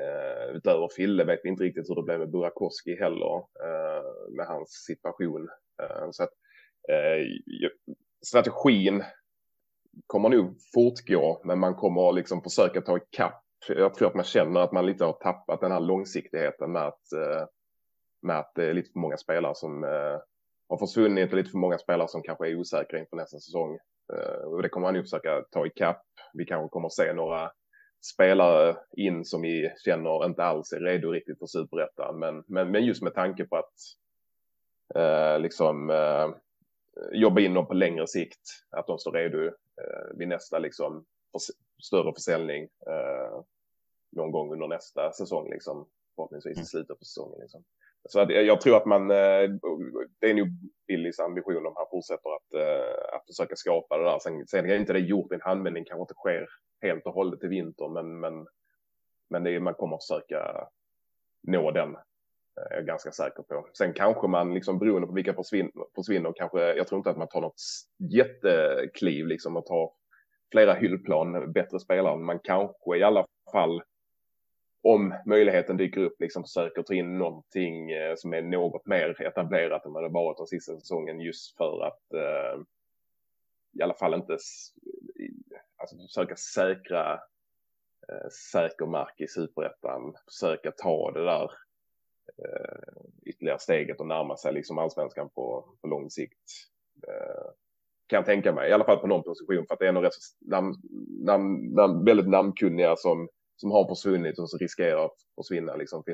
eh, utöver Fille vet vi inte riktigt hur det blev med Burakoski heller eh, med hans situation. Eh, så att eh, strategin kommer nog fortgå, men man kommer liksom försöka ta ikapp. Jag tror att man känner att man lite har tappat den här långsiktigheten med att, eh, med att det är lite för många spelare som eh, har försvunnit och lite för många spelare som kanske är osäkra inför nästa säsong. Eh, och det kommer man nog försöka ta ikapp. Vi kanske kommer att se några spelare in som vi känner inte alls är redo riktigt för superettan. Men, men, men just med tanke på att eh, liksom eh, jobba in dem på längre sikt. Att de står redo eh, vid nästa liksom större försäljning eh, någon gång under nästa säsong liksom. Förhoppningsvis i mm. slutet på säsongen liksom. Så att jag tror att man, eh, det är nog Billys ambition om han fortsätter att, eh, att försöka skapa det där. Sen, sen är inte det gjort i en handvändning, kanske inte sker helt och hållet i vinter, men, men, men det är, man kommer att försöka nå den är jag ganska säker på. Sen kanske man, liksom beroende på vilka försvinner, försvinner kanske, jag tror inte att man tar något jättekliv, liksom att ta flera hyllplan, bättre spelare, men man kanske i alla fall om möjligheten dyker upp, liksom försöker ta in någonting eh, som är något mer etablerat än vad det varit den sista säsongen just för att eh, i alla fall inte alltså, försöka säkra eh, säker mark i superettan, försöka ta det där eh, ytterligare steget och närma sig liksom allsvenskan på, på lång sikt. Eh, kan jag tänka mig, i alla fall på någon position, för att det är nog rätt namn, namn, namn, väldigt namnkunniga som, som har försvunnit och som riskerar att försvinna. Liksom.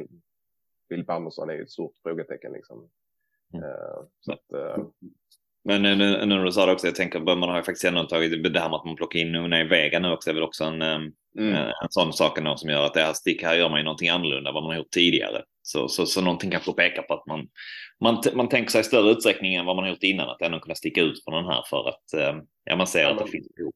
Filip Andersson är ju ett stort frågetecken. Liksom. Mm. Uh, så att, uh, men nu, när du sa det också, jag tänker man har ju faktiskt ändå tagit det här med att man plockar in Una i Vega nu också är väl också en, mm. en, sån sak ändå som gör att det här stick här gör man ju någonting annorlunda än vad man har gjort tidigare. Så, så, så någonting kanske pekar på att man, man, man tänker sig i större utsträckning än vad man har gjort innan, att ändå kunna sticka ut från den här för att eh, ja, man ser ja, att det finns behov.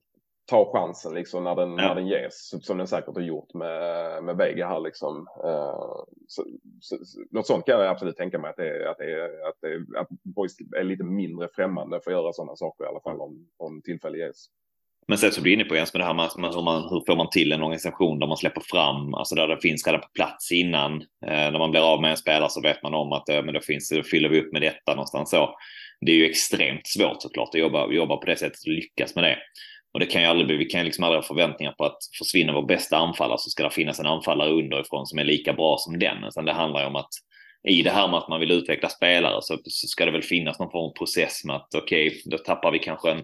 Ta chansen liksom när den, ja. när den ges, som den säkert har gjort med, med Vega här liksom. Uh, så, så, något sånt kan jag absolut tänka mig att, det, att, det, att, det, att Boys är lite mindre främmande för att göra sådana saker i alla fall om, om tillfälle ges. Men sen så blir inne på Jens med det här med hur, man, hur får man till en organisation där man släpper fram, alltså där det finns redan på plats innan. Eh, när man blir av med en spelare så vet man om att eh, men då, finns, då fyller vi upp med detta någonstans så. Det är ju extremt svårt såklart att jobba, jobba på det sättet och lyckas med det. Och det kan ju aldrig bli, vi kan ju liksom aldrig ha förväntningar på att försvinna vår bästa anfallare så ska det finnas en anfallare underifrån som är lika bra som den. Utan det handlar ju om att i det här med att man vill utveckla spelare så, så ska det väl finnas någon form av process med att okej, okay, då tappar vi kanske en,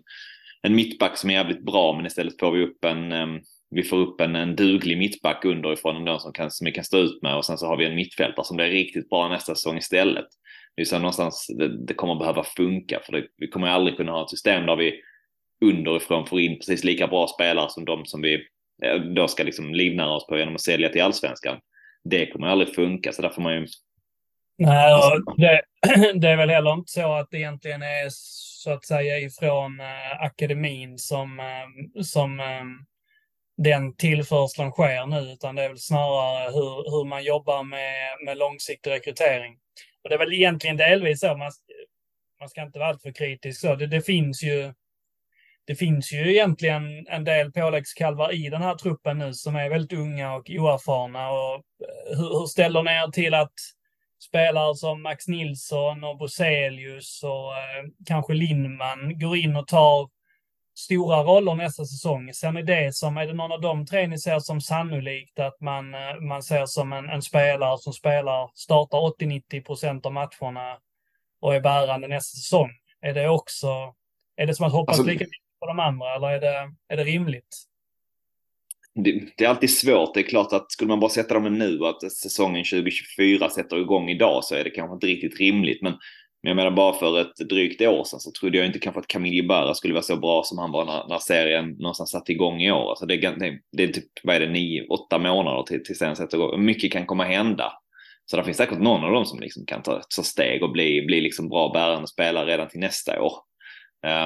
en mittback som är jävligt bra men istället får vi upp en um, vi får upp en, en duglig mittback underifrån, en som, kan, som vi kan stå ut med och sen så har vi en mittfältare som blir riktigt bra nästa säsong istället. Det är så någonstans det, det kommer behöva funka för det, vi kommer aldrig kunna ha ett system där vi underifrån får in precis lika bra spelare som de som vi då ska liksom livnära oss på genom att sälja till allsvenskan. Det kommer aldrig funka så där får man ju Nej, det, det, är väl heller inte så att det egentligen är så att säga ifrån eh, akademin som, eh, som eh, den tillförseln sker nu, utan det är väl snarare hur, hur man jobbar med, med långsiktig rekrytering. Och det är väl egentligen delvis så, man, man ska inte vara alltför kritisk så. Det, det, finns ju det finns ju egentligen en del påläggskalvar i den här truppen nu som är väldigt unga och oerfarna. Och eh, hur, hur ställer ni er till att spelare som Max Nilsson och Boselius och eh, kanske Lindman går in och tar stora roller nästa säsong. Sen är det som, är det någon av de tre ni ser som sannolikt att man, eh, man ser som en, en spelare som spelar, startar 80-90 procent av matcherna och är bärande nästa säsong? Är det också, är det som att hoppas alltså, lika mycket på de andra eller är det, är det rimligt? Det, det, är alltid svårt. Det är klart att skulle man bara sätta dem nu att säsongen 2024 sätter igång idag så är det kanske inte riktigt rimligt. Men, men jag menar bara för ett drygt år sedan så trodde jag inte kanske att Camille Barra skulle vara så bra som han var när, när serien någonstans satte igång i år. Alltså det, det, det är typ, vad är det, nio, åtta månader till, till sen sätter igång. Mycket kan komma hända. Så det finns säkert någon av dem som liksom kan ta, ta steg och bli, bli liksom bra bärande spelare redan till nästa år.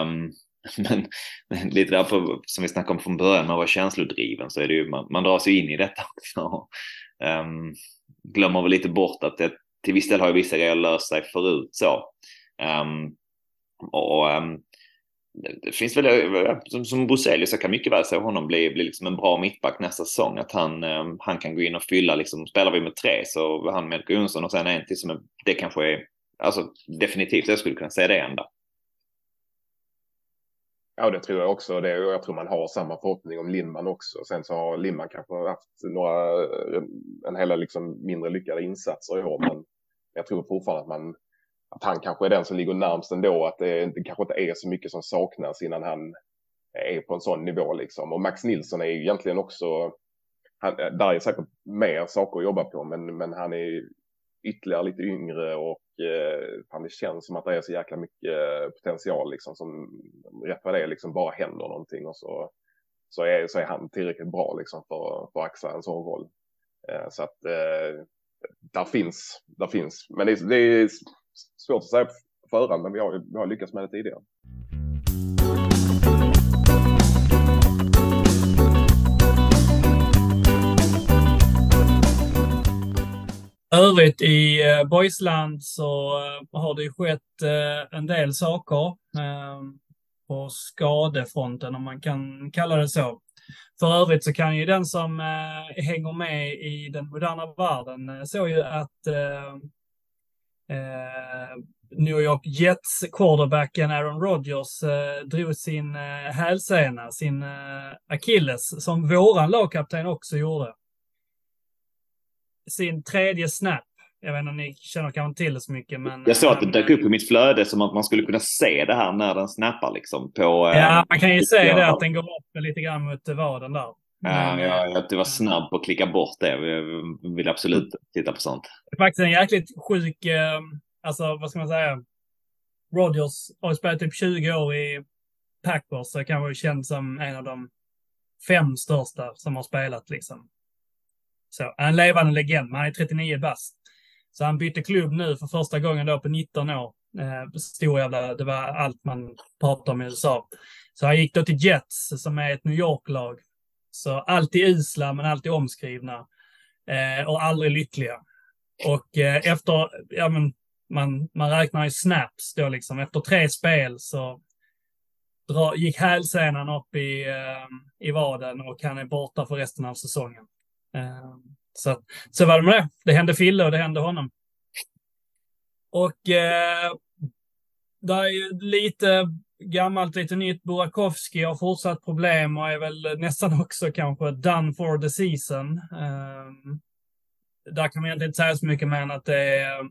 Um, Men, men lite därför, som vi snackade om från början, man var känslodriven så är det ju, man, man dras ju in i detta också. Um, glömmer väl lite bort att det, till viss del har ju vissa grejer löst sig förut så. Um, och um, det finns väl, som, som Bruzelius, jag kan mycket väl se honom bli, bli liksom en bra mittback nästa säsong. Att han, um, han kan gå in och fylla, liksom, spelar vi med tre så han med Jonsson och sen en till som är, det kanske är, alltså definitivt, jag skulle kunna säga det enda. Ja, det tror jag också. Det, jag tror man har samma förhoppning om Lindman också. Sen så har Lindman kanske haft några, en hel liksom mindre lyckade insatser i år. Men jag tror fortfarande att, man, att han kanske är den som ligger närmst ändå. Att det, det kanske inte är så mycket som saknas innan han är på en sån nivå liksom. Och Max Nilsson är ju egentligen också, han, där är säkert mer saker att jobba på, men, men han är ytterligare lite yngre och eh, fan, det känns som att det är så jäkla mycket eh, potential liksom som rätt vad det är liksom bara händer någonting och så, så, är, så är han tillräckligt bra liksom för, för att axla en sån roll. Eh, så att eh, där finns, där finns, men det, det är svårt att säga på förhand, men vi har, vi har lyckats med det tidigare. Övrigt i eh, Boysland så eh, har det ju skett eh, en del saker ehm, på skadefronten, om man kan kalla det så. För övrigt så kan ju den som hänger med i den moderna världen såg ju att New York Jets quarterbacken Aaron Rodgers eh, drog sin eh, hälsena, sin eh, akilles, som våran lagkapten också gjorde sin tredje snap. Jag vet inte om ni känner kanske till det så mycket, men... Jag såg att det dök upp i mitt flöde som att man skulle kunna se det här när den snappar liksom på... Ja, eh, man kan ju se det att den går upp lite grann mot vaden där. Ja, jag, jag, du var snabb på att klicka bort det. Jag vill absolut titta på sånt. Det är faktiskt en jäkligt sjuk, eh, alltså vad ska man säga? Rogers har ju spelat typ 20 år i Packers, så kan vara känd som en av de fem största som har spelat liksom. Så, en levande legend, men han är 39 bast. Så han bytte klubb nu för första gången då på 19 år. Eh, stor jävla, det var allt man pratade om i USA. Så han gick då till Jets som är ett New York-lag. Så alltid usla men alltid omskrivna. Eh, och aldrig lyckliga. Och eh, efter, ja men, man, man räknar ju snaps då liksom. Efter tre spel så dra, gick hälsenan upp i, eh, i vaden och han är borta för resten av säsongen. Ehm, så, så var det med det. Det hände Fille och det hände honom. Och eh, det är ju lite gammalt lite nytt. Burakovsky har fortsatt problem och är väl nästan också kanske done for the season. Eh, där kan man egentligen inte säga så mycket mer än att det är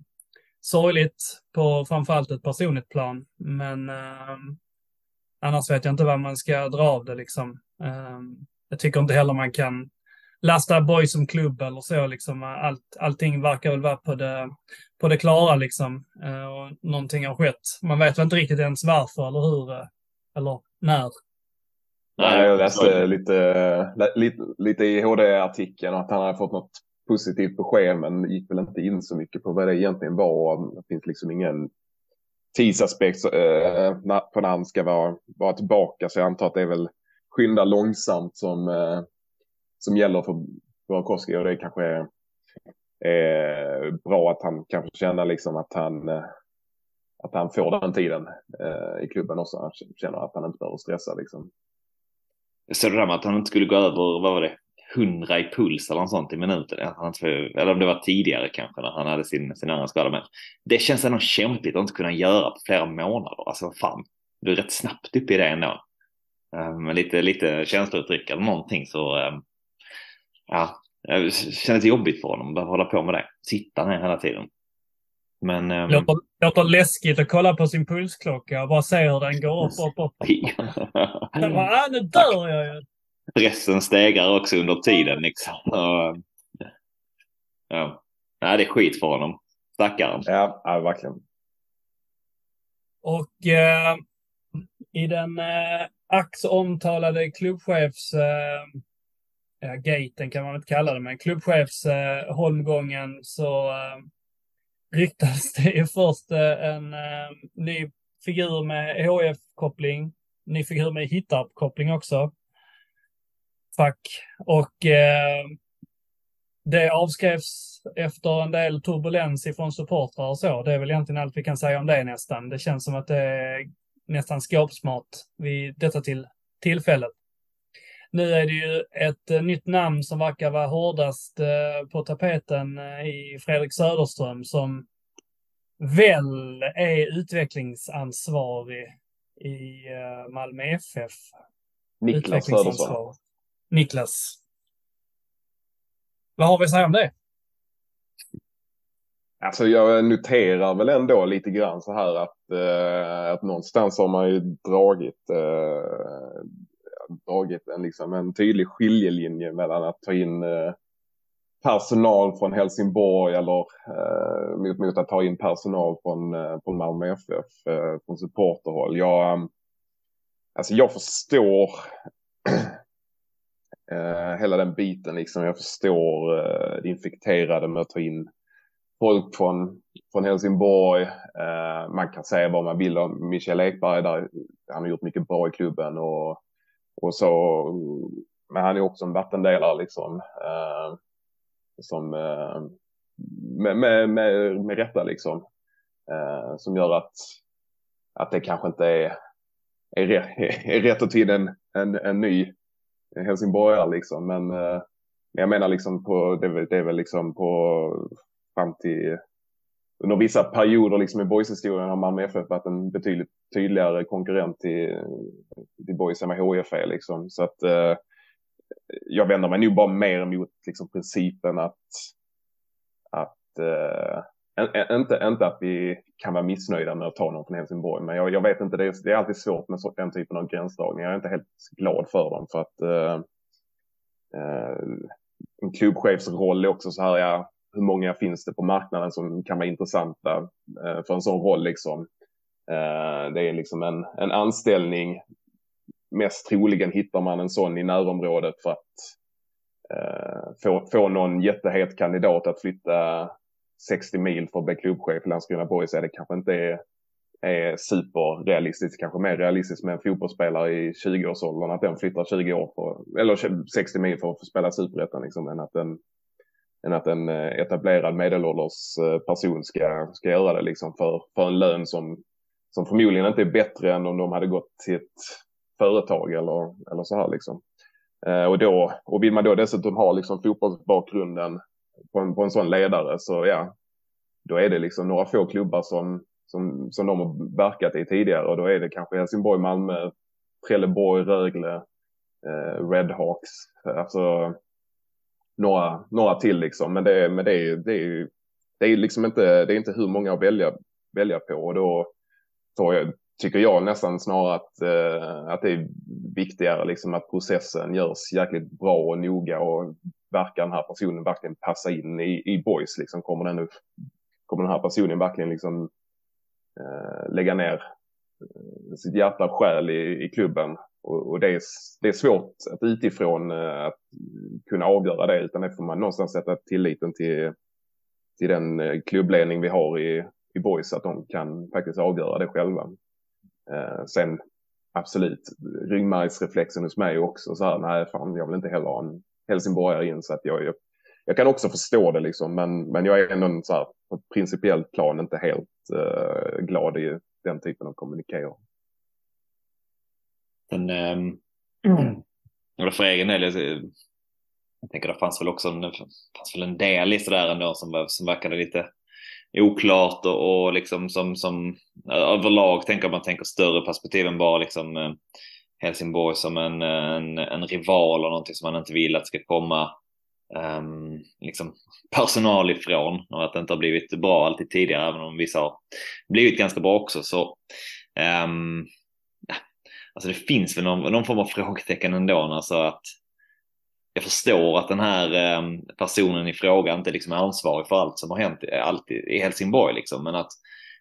sorgligt på framförallt ett personligt plan. Men eh, annars vet jag inte vad man ska dra av det liksom. Ehm, jag tycker inte heller man kan lasta boys som klubb eller så. Liksom. Allt, allting verkar väl vara på det, på det klara liksom. Eh, och någonting har skett. Man vet väl inte riktigt ens varför eller hur eh, eller när. Nej, jag läste lite, lite, lite i HD-artikeln att han hade fått något positivt besked men gick väl inte in så mycket på vad det egentligen var. Det finns liksom ingen tidsaspekt eh, på när han ska vara, vara tillbaka så jag antar att det är väl skynda långsamt som, eh, som gäller för Burakovsky och det kanske är, är bra att han kanske känner liksom att han eh, att han får den tiden eh, i klubben också. Han känner att han inte behöver stressa liksom. Jag såg det där med att han inte skulle gå över, vad var det, 100 i puls eller något sånt i minuten. Eller om det var tidigare kanske när han hade sin, sin andra skada. Men det känns ändå kämpigt att inte kunna göra på flera månader. Alltså fan, du är rätt snabbt upp i det ändå. Um, lite, lite känslouttryck eller någonting så um, ja, det känns jobbigt för honom att behöva hålla på med det. Sitta ner hela tiden. Men... Um... Låter, låter läskigt att kolla på sin pulsklocka och bara se hur den går upp, upp, upp. upp. bara, ah, nu dör jag ju. Stressen stegrar också under tiden liksom. Och, ja. Nej, det är skit för honom. Stackaren. Ja, ja verkligen. Och eh, i den eh, ax omtalade klubbchefs eh, ja, gaten kan man inte kalla det, men klubbchefsholmgången eh, så eh, ryktades det ju först eh, en eh, ny figur med HF-koppling, ny figur med Hittarp-koppling också. Fack. Och eh, det avskrevs efter en del turbulens ifrån supportrar och så. Det är väl egentligen allt vi kan säga om det nästan. Det känns som att det är nästan skåpsmart vid detta till tillfället. Nu är det ju ett uh, nytt namn som verkar vara hårdast uh, på tapeten uh, i Fredrik Söderström som väl är utvecklingsansvarig i Malmö FF. Niklas Söderström. Niklas. Vad har vi att säga om det? Alltså jag noterar väl ändå lite grann så här att, eh, att någonstans har man ju dragit, eh, dragit en, liksom en tydlig skiljelinje mellan att ta in eh, personal från Helsingborg eller eh, mot, mot att ta in personal från, eh, från Malmö FF, eh, från supporterhåll. Jag, ehm, alltså jag förstår eh, hela den biten liksom. Jag förstår eh, det infekterade med att ta in folk från, från Helsingborg. Eh, man kan säga vad man vill om Michel Ekberg. Där, han har gjort mycket bra i klubben och, och så. Men han är också en vattendelare liksom. Eh, som eh, med, med, med, med rätta liksom. Eh, som gör att, att det kanske inte är, är, rätt, är rätt att ta en, en, en ny helsingborgare liksom. Men eh, jag menar liksom på, det det är väl liksom på fram till under vissa perioder liksom i Boys-historien har Malmö FF varit en betydligt tydligare konkurrent till, till Boys än vad HIF är liksom. Så att eh, jag vänder mig nog bara mer mot liksom principen att, att eh, inte, inte att vi kan vara missnöjda med att ta någon från Helsingborg, men jag, jag vet inte, det är, det är alltid svårt med så, den typen av gränsdragningar. Jag är inte helt glad för dem för att eh, eh, en klubbchefs roll är också så här, ja, hur många finns det på marknaden som kan vara intressanta eh, för en sån roll liksom. Eh, det är liksom en, en anställning. Mest troligen hittar man en sån i närområdet för att eh, få, få någon jättehet kandidat att flytta 60 mil för att bli klubbchef i Landskrona Boys är det kanske inte är, är superrealistiskt. Kanske mer realistiskt med en fotbollsspelare i 20-årsåldern att den flyttar 20 år för, eller 60 mil för att få spela superettan liksom, än att den än att en eh, etablerad medelålders eh, person ska, ska göra det liksom för, för en lön som, som förmodligen inte är bättre än om de hade gått till ett företag eller, eller så här liksom. Eh, och, då, och vill man då dessutom ha liksom fotbollsbakgrunden på en, på en sån ledare så ja, då är det liksom några få klubbar som, som, som de har verkat i tidigare och då är det kanske Helsingborg, Malmö, Trelleborg, Rögle, eh, Redhawks, alltså några, några till liksom. Men det, men det är ju det är, det är liksom inte, det är inte hur många att välja, välja på. Och då tar jag, tycker jag nästan snarare att, eh, att det är viktigare liksom att processen görs jäkligt bra och noga och verkar den här personen verkligen passa in i, i boys liksom? Kommer den, kommer den här personen verkligen liksom eh, lägga ner eh, sitt hjärta och själ i, i klubben? Och, och det, är, det är svårt att utifrån eh, att kunna avgöra det utan det får man någonstans sätta tilliten till, till den eh, klubbledning vi har i, i boys att de kan faktiskt avgöra det själva. Eh, sen absolut, ryggmärgsreflexen hos mig också så här, nej fan jag vill inte heller ha en helsingborgare in så att jag, jag, jag kan också förstå det liksom men, men jag är ändå så här, på ett principiellt plan inte helt eh, glad i den typen av kommunikation. Men, ähm, mm. för egen del, jag, jag tänker det fanns väl också det fanns väl en del i sådär ändå som, som verkade lite oklart och, och liksom som, som överlag tänker man tänker större perspektiv än bara liksom eh, Helsingborg som en, en, en rival och någonting som man inte vill att ska komma um, liksom personal ifrån och att det inte har blivit bra alltid tidigare även om vissa har blivit ganska bra också så um, alltså det finns väl någon, någon form av frågetecken ändå alltså att jag förstår att den här ehm, personen i fråga inte liksom är ansvarig för allt som har hänt allt i Helsingborg liksom, men att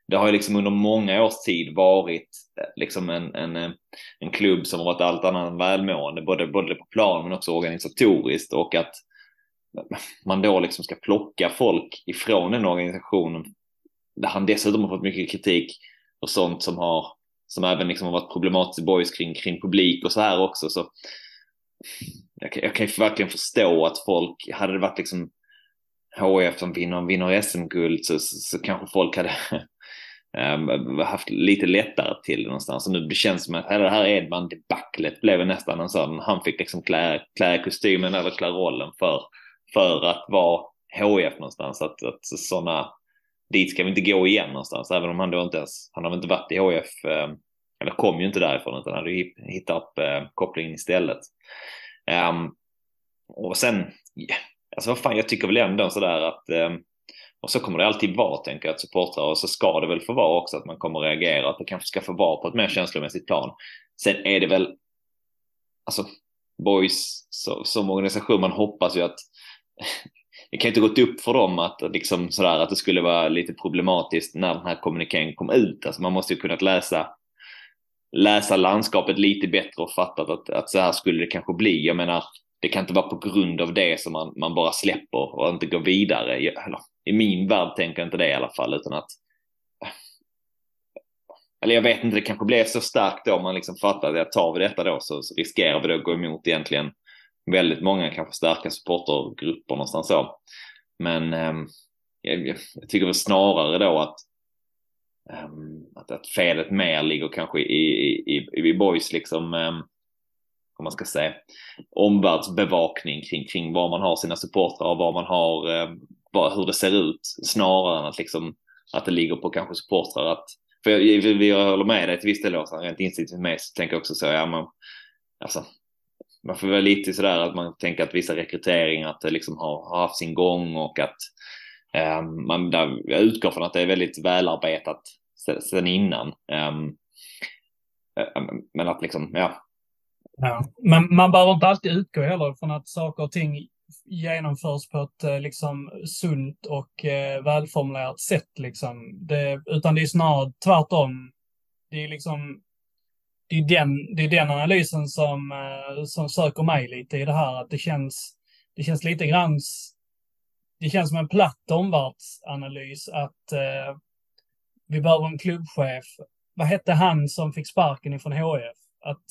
det har ju liksom under många års tid varit eh, liksom en, en, eh, en klubb som har varit allt annat än välmående, både, både på plan men också organisatoriskt och att man då liksom ska plocka folk ifrån den organisationen där han dessutom har fått mycket kritik och sånt som har som även liksom har varit problematiskt i boys kring, kring publik och så här också. Så jag, jag kan ju verkligen förstå att folk, hade det varit liksom HIF som vinner, vinner SM-guld så, så, så, kanske folk hade ehm, haft lite lättare till det någonstans. Och nu det känns som att hela det här Edman-debaclet blev nästan en sån, han fick liksom klä, klä kostymen eller klä rollen för, för att vara HIF någonstans. Att, att sådana, dit ska vi inte gå igen någonstans, även om han då inte ens, han har inte varit i HF, eh, eller kom ju inte därifrån utan hade hittat upp eh, kopplingen istället. Um, och sen, alltså vad fan, jag tycker väl ändå sådär att, um, och så kommer det alltid vara, tänker jag, att supportrar, och så ska det väl få vara också att man kommer reagera, att det kanske ska få vara på ett mer känslomässigt plan. Sen är det väl, alltså, boys så, som organisation, man hoppas ju att det kan inte gått upp för dem att, liksom sådär, att det skulle vara lite problematiskt när den här kommuniken kom ut. Alltså man måste ju kunnat läsa läsa landskapet lite bättre och fattat att, att så här skulle det kanske bli. Jag menar, det kan inte vara på grund av det som man, man bara släpper och inte går vidare. Eller, I min värld tänker jag inte det i alla fall, utan att eller jag vet inte, det kanske blir så starkt då man liksom fattar att tar vi detta då så, så riskerar vi då att gå emot egentligen väldigt många kanske starka supportergrupper någonstans så. Men eh, jag, jag, tycker väl snarare då att eh, att, att felet mer ligger kanske i, i, i boys liksom, eh, om man ska säga, omvärldsbevakning kring, kring var man har sina supportrar och var man har, eh, var, hur det ser ut, snarare än att liksom, att det ligger på kanske supportrar att, för jag, jag, jag håller med dig till viss del rent instinktivt med så tänker jag också så, ja men, alltså, man får vara lite sådär att man tänker att vissa rekryteringar att det liksom har, har haft sin gång och att eh, man, där, jag utgår från att det är väldigt välarbetat sedan innan. Eh, men att liksom, ja. ja. Men man behöver inte alltid utgå heller från att saker och ting genomförs på ett eh, liksom sunt och eh, välformulerat sätt liksom. Det, utan det är snarare tvärtom. Det är liksom det är den, det är den analysen som, eh, som söker mig lite i det här. Att det känns, det känns lite grann, det känns som en platt omvärldsanalys att eh, vi behöver en klubbchef. Vad hette han som fick sparken ifrån HF? Att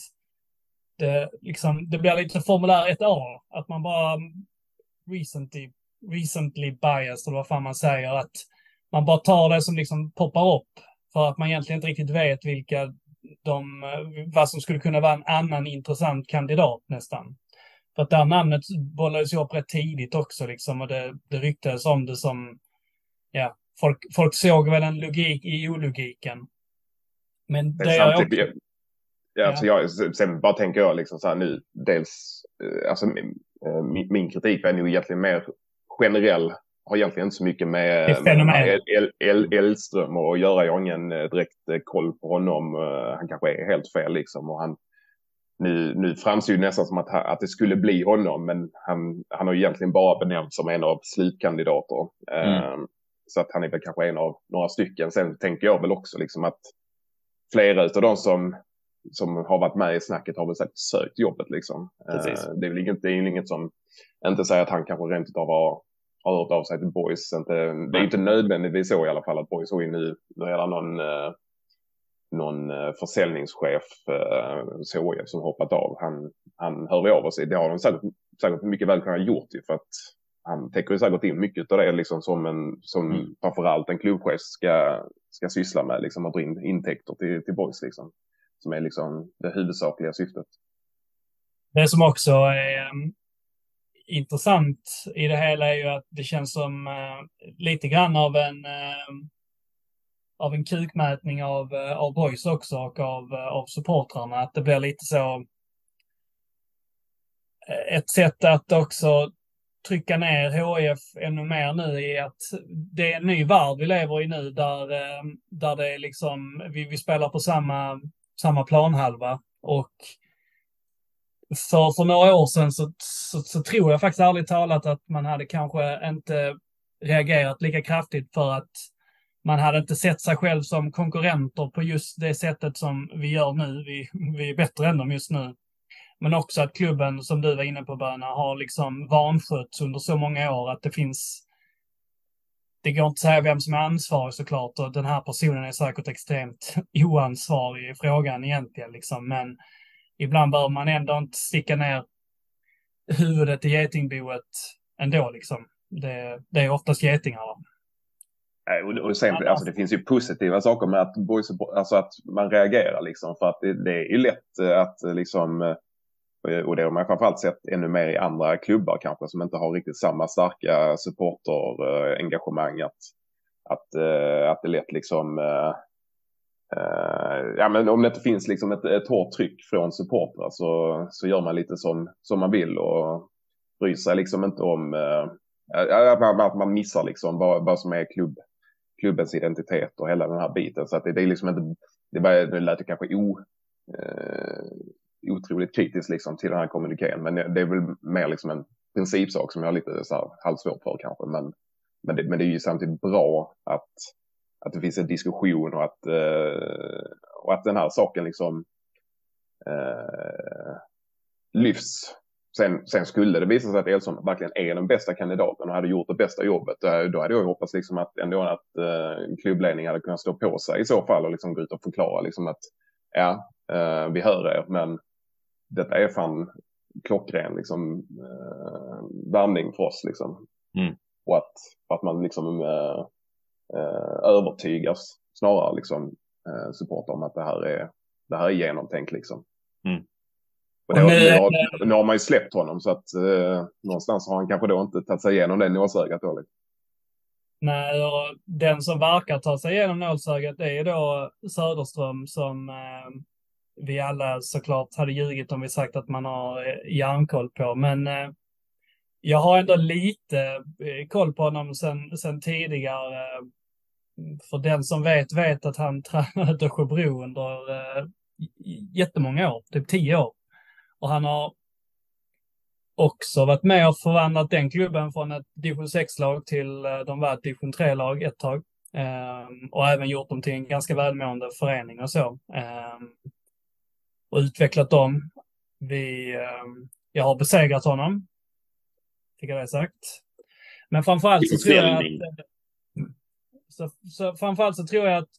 det, liksom, det blir lite formulär 1A, att man bara mm, recently, recently biased, eller vad fan man säger, att man bara tar det som liksom poppar upp för att man egentligen inte riktigt vet vilka de, vad som skulle kunna vara en annan intressant kandidat nästan. För att det här namnet bollades ju upp rätt tidigt också liksom och det, det ryktades om det som, ja, folk, folk såg väl en logik i ologiken. Men det, Det är jag också, ja, alltså jag, sen bara tänker jag liksom så här nu, dels, eh, alltså min, eh, min, min kritik är nog egentligen mer generell, har egentligen inte så mycket med, El, El, Elström att göra. Jag har ingen eh, direkt eh, koll på honom. Eh, Han kanske är helt fel liksom. Och han, nu, nu framstår det nästan som att, att det skulle bli honom, men han, han har egentligen bara benämnts som en av slutkandidater. Eh, Så att han är väl kanske en av några stycken. Sen tänker jag väl också liksom att flera av de som, som har varit med i snacket har väl säkert sökt jobbet liksom. Precis. Eh, Det är väl inget, det är inget som, inte säger att han kanske rent utav har, har hört av sig till Boys. Inte, det är inte nödvändigtvis så i alla fall att Boys har ju nu, det någon, eh, någon eh, försäljningschef, eh, COF, som hoppat av. Han, han hör av sig. Det har de säkert, säkert mycket väl kunnat gjort ju för att han täcker ju säkert in mycket av det liksom som en, som Mm. framförallt en klubbchef ska, ska syssla med, liksom att dra in intäkter till, till Boys liksom. Som är liksom det huvudsakliga syftet. det som också är um, intressant i det hela är ju att det känns som eh, lite grann av en eh, av en kukmätning av, eh, av boys också och av, eh, av supportrarna. Att det blir lite så eh, ett sätt att också trycka ner HIF ännu mer nu i att det är en ny värld vi lever i nu där, eh, där det är liksom, vi, vi spelar på samma, samma planhalva och för, för några år sedan så, så, så tror jag faktiskt ärligt talat att man hade kanske inte reagerat lika kraftigt för att man hade inte sett sig själv som konkurrenter på just det sättet som vi gör nu. Vi, vi är bättre än dem just nu. Men också att klubben, som du var inne på Böna, har liksom vanskötts under så många år att det finns... Det går inte att säga vem som är ansvarig såklart och den här personen är säkert extremt oansvarig i frågan egentligen liksom. Men ibland bör man ändå inte sticka ner huvudet i getingboet ändå liksom. Det, det är oftast getingar. Och, och sen, alltså, det finns ju positiva saker med att, boys, alltså att man reagerar liksom för att det, det är ju lätt eh, att eh, liksom eh, och det har man framförallt sett ännu mer i andra klubbar kanske som inte har riktigt samma starka supporterengagemang att, att, att det lätt liksom Uh, ja men om det inte finns liksom ett, ett hårt tryck från supportrar så, så gör man lite som, som man vill och bryr sig liksom inte om uh, att man, att man missar liksom vad, vad som är klubb, klubbens identitet och hela den här biten. Så att det, det är liksom inte, det, var, det lät kanske o, uh, otroligt kritiskt liksom till den här kommunikén. Men det är väl mer liksom en principsak som jag har lite så här halvsvårt för kanske. Men, men, det, men det är ju samtidigt bra att, att det finns en diskussion och att, eh, och att den här saken liksom eh, lyfts. Sen, sen skulle det visa sig att Elson verkligen är den bästa kandidaten och hade gjort det bästa jobbet. Då, hade jag hoppats liksom att ändå att eh, klubbledningen hade kunnat stå på sig i så fall och liksom gå ut och förklara liksom att ja, eh, vi hör er, men detta är fan klockren liksom eh, värvning för oss liksom. Mm. Och att, att man liksom eh, eh, övertygas snarare liksom eh, supporter om att det här är, det här är genomtänkt liksom. Mm. Och har- nu- nu, har, nu har man ju släppt honom så att eh, någonstans har han kanske då inte tagit sig igenom det nålsögat då. Liksom. Nej, och den som verkar ta sig igenom nålsögat det är då Söderström som eh, vi alla såklart hade ljugit om vi sagt att man har eh, järnkoll på. Men eh, jag har ändå lite eh, koll på honom sen, sen tidigare. För den som vet, vet att han tränade Dösjebro under eh, jättemånga år, typ tio år. Och han har också varit med och förvandlat den klubben från ett division 6-lag till eh, de var ett division 3-lag ett tag. Ehm, och även gjort dem till en ganska välmående förening och så. Ehm, och utvecklat dem. Vi, ehm, jag har besegrat honom. Fick jag det sagt. Men framförallt så tror jag att... Så, så framförallt så tror jag att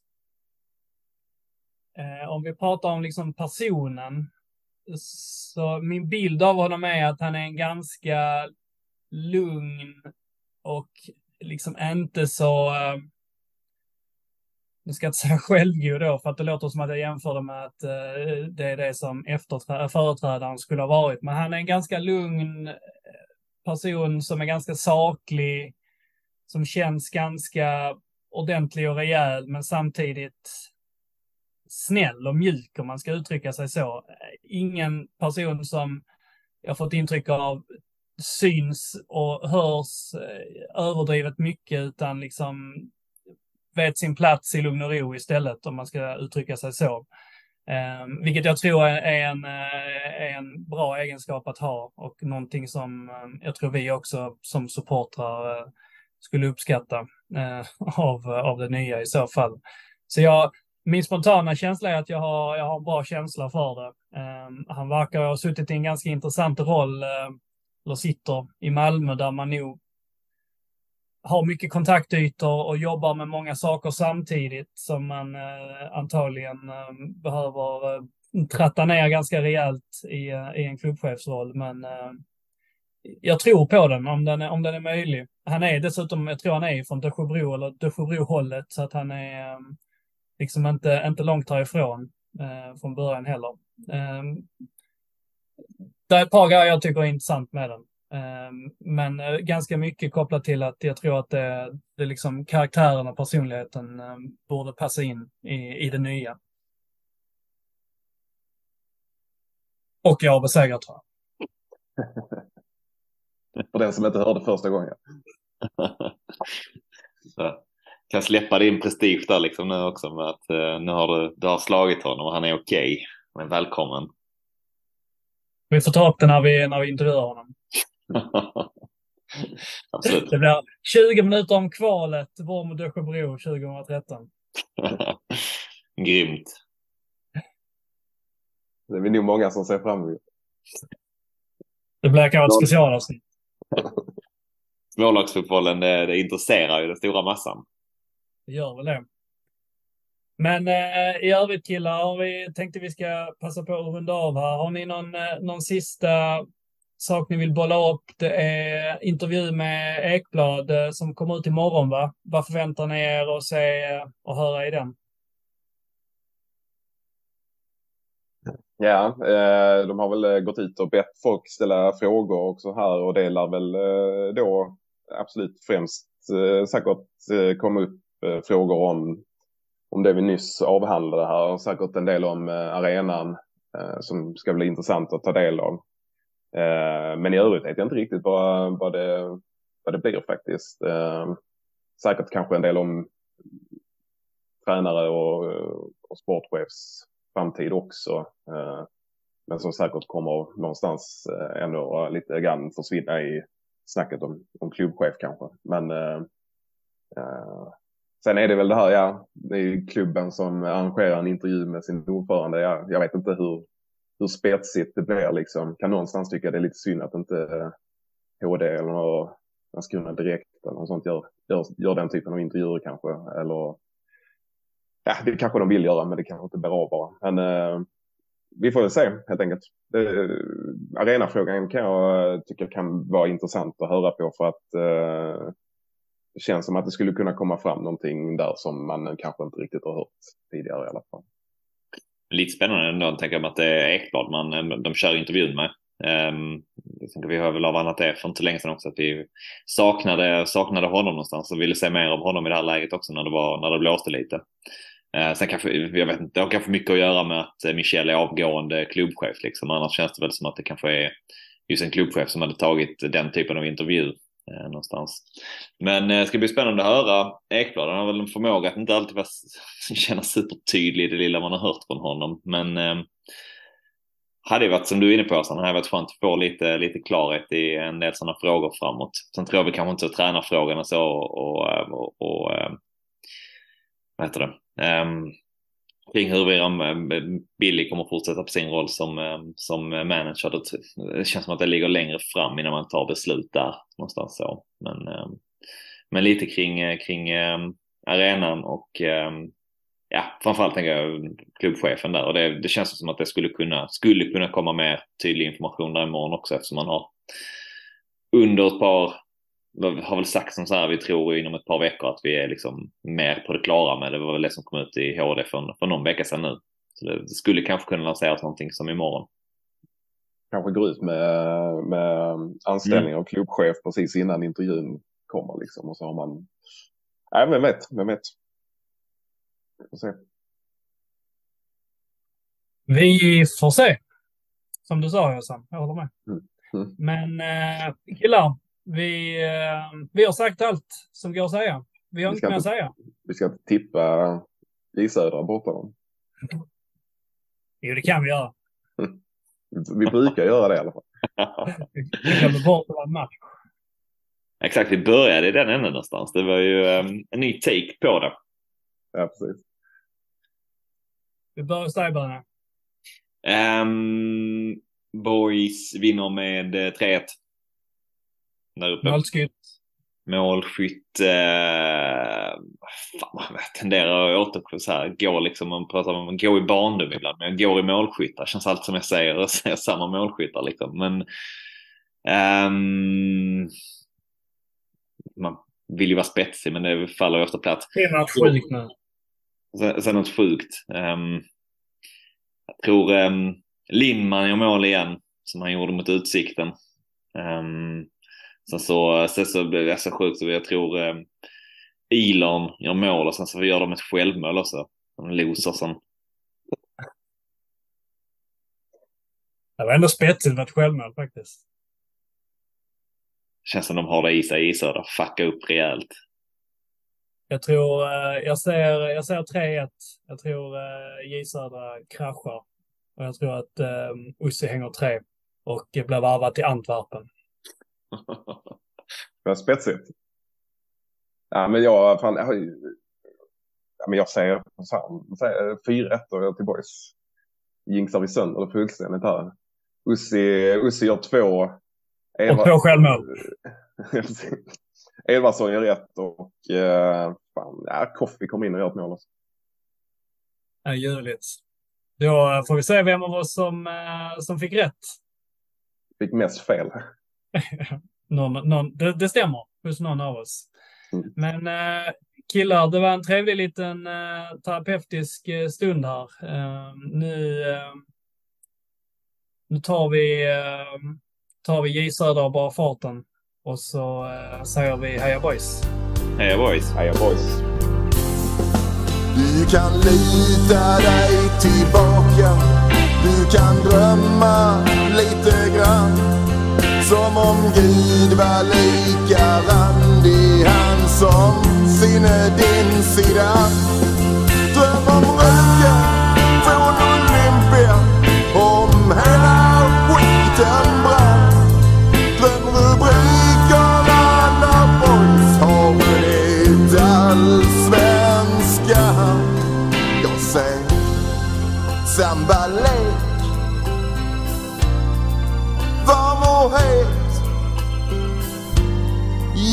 eh, om vi pratar om liksom personen så min bild av honom är att han är en ganska lugn och liksom inte så, eh, nu ska jag inte säga självgod då, för att det låter som att jag jämför det med att eh, det är det som företrädaren skulle ha varit. Men han är en ganska lugn eh, person som är ganska saklig, som känns ganska ordentlig och rejäl, men samtidigt snäll och mjuk om man ska uttrycka sig så. Ingen person som jag fått intryck av syns och hörs eh, överdrivet mycket utan liksom vet sin plats i lugn och ro istället om man ska uttrycka sig så. Eh, vilket jag tror är en, eh, är en bra egenskap att ha och någonting som jag tror vi också som supportrar skulle uppskatta Eh, av, av det nya i så fall. Så jag, min spontana känsla är att jag har, jag har en bra känsla för det. Eh, han verkar ha suttit i en ganska intressant roll, eh, eller sitter i Malmö där man nog har mycket kontaktytor och jobbar med många saker samtidigt som man eh, antagligen eh, behöver eh, tratta ner ganska rejält i, eh, i en klubbchefsroll. Men eh, jag tror på den om, den är, om den är möjlig. Han är dessutom, jag tror han är från Dösjebro eller Dösjebro-hållet så att han är ehm, liksom inte, inte långt härifrån eh, från början heller. Ehm, det är ett par grejer jag tycker är intressant med den. Ehm, eh, men ganska mycket kopplat till att jag tror att det, det liksom karaktären och personligheten borde passa in i, i det nya. Och jag har besegrat tror jag. För den som inte hörde första gången. Så, kan släppa din prestige där liksom nu också med att uh, nu har du, du har slagit honom och han är okej. Okay. Men välkommen. Vi får ta upp det när vi, när vi intervjuar honom. Absolut. Det blir 20 minuter om kvalet, Vorm Dösjebro 2013. Grymt. Det är vi nog många som ser fram emot. Det blir kanske ett specialavsnitt. Smålagsfotbollen, det, det intresserar ju den stora massan. Det gör väl det. Men eh, i övrigt killar, vi tänkte vi ska passa på att runda av här. Har ni någon, eh, någon sista sak ni vill bolla upp. Det är intervju med Ekblad eh, som kommer ut imorgon, va? Vad förväntar ni er att se och höra i den? Ja, eh, de har väl eh, gått ut och bett folk ställa frågor också här och det lär väl eh, då absolut främst eh, säkert komma upp frågor om, om det vi nyss avhandlade här och säkert en del om arenan som ska bli intressant att ta del av. Men i övrigt vet jag inte riktigt vad, vad, det, vad det blir faktiskt. Säkert kanske en del om tränare och, och sportchefs framtid också. Eh, men som säkert kommer någonstans eh, ändå lite grann försvinna i snacket om, om klubbchef kanske. Men eh, eh, sen är det väl det här, ja, det är ju klubben som arrangerar en intervju med sin ordförande. Ja, jag vet inte hur, hur spetsigt det blir liksom. Kan någonstans tycka det är lite synd att inte HD eller Landskrona Direkt eller något sånt gör, gör, gör den typen av intervjuer kanske. Eller ja, det kanske de vill göra men det kanske inte blir av bara. Men eh, vi får väl se helt enkelt. Det, eh, arenafrågan kan jag eh, tycka kan vara intressant att höra på för att eh, det känns som att det skulle kunna komma fram någonting där som man kanske inte riktigt har hört tidigare i alla fall lite spännande ändå, tänker jag att det är Ekblad man, de kör intervjun med. Um, vi har väl av annat det för inte länge sedan också, att vi saknade, saknade honom någonstans och ville se mer av honom i det här läget också när det, var, när det blåste lite. Uh, sen kanske, jag vet inte, det har kanske mycket att göra med att Michel är avgående klubbchef liksom. Annars känns det väl som att det kanske är just en klubbchef som hade tagit den typen av intervju eh, någonstans. Men eh, det eh, ska bli spännande att höra Ekblad. Han har väl en förmåga att inte alltid vara, känna supertydlig i det lilla man har hört från honom. Men eh, hade varit som du är inne på, så hade varit skönt att få lite, lite klarhet i en del sådana frågor framåt. Sen tror jag vi kanske inte så tränarfrågan och så och, och, och, och ehm, vad heter det? Um, kring huruvida ehm, Billy kommer fortsätta på sin roll som, som manager. Det känns som att det ligger längre fram innan man tar beslut där någonstans så. Men, men lite kring, kring arenan och ja, framförallt tänker jag klubbchefen där och det, det känns som att det skulle kunna, skulle kunna komma mer tydlig information där imorgon också eftersom man har under ett par har väl sagt som så här, vi tror inom ett par veckor att vi är liksom mer på det klara med det. var väl det som kom ut i HD för, för någon vecka sedan nu. Så det skulle kanske kunna lanseras någonting som imorgon. Kanske går ut med, med anställning mm. av klubbchef precis innan intervjun kommer liksom och så har man Nej, vem vet, vem vet. Vi får se. Vi får se. Som du sa Jossan, jag håller med. Mm. Mm. Men eh, killar, vi, eh, vi har sagt allt som går att säga. Vi har Vi inte ska mer att säga. Vi ska inte tippa J Södra borta. då. Jo, det kan vi göra. Vi brukar göra det i alla fall. Vi glömmer bort en match. Exakt, vi började i den änden någonstans. Det var ju um, en ny take på det. Ja, precis. Vi börjar hos dig, Börne. Ehm, boys vinner med eh, 3-1. Där uppe. Målskytt. Målskytt. Eh, fan, jag tenderar att återgå så här. Gå liksom, man pratar om gå i barndom ibland. Men jag går i målskyttar. Känns allt som jag säger och säger samma målskyttar liksom. Men ehm, man vill ju vara spetsig men det faller ju efter plats. Det är sjukt nu. Sen, sen något sjukt. Ehm, jag tror um, Lindman gör mål igen som han gjorde mot Utsikten. Um, sen så, sen så blev det så sjukt jag tror um, Ilon gör mål och sen så gör de ett självmål också. De losar sen. Det var ändå spetsigt med ett självmål faktiskt. Känns som de har det i sig i Södra. Fucka upp rejält. Jag tror, eh, jag ser, jag ser 3-1. Jag tror eh, J Södra kraschar. Och jag tror att eh, Ussi hänger tre och blir varvad till Antwerpen. Men spetsigt. Ja, men jag, fan, jag, har ju- ja, men jag säger, fan, jag säger 4-1 och till boys. Jinxar vi sönder det fullständigt här. Ussi, Ussi gör två. Och två självmål. Edvardsson gör ett och eh, fan, ja, Koffi kom in och gör ett mål också. Ja, ljuvligt. Då får vi se vem av oss som, eh, som fick rätt. Fick mest fel. Någon, någon, det, det stämmer hos någon av oss. Mm. Men eh, killar, det var en trevlig liten eh, terapeutisk eh, stund här. Eh, nu, eh, nu tar vi, eh, tar vi J Södra och bara farten. Och så eh, säger vi heja boys. Heja boys! Heja boys. Du kan lita dig tillbaka Du kan drömma lite grann Som om Gud var lika randig Han som sinne din sida Dröm om röken från Olympia Om hela skiten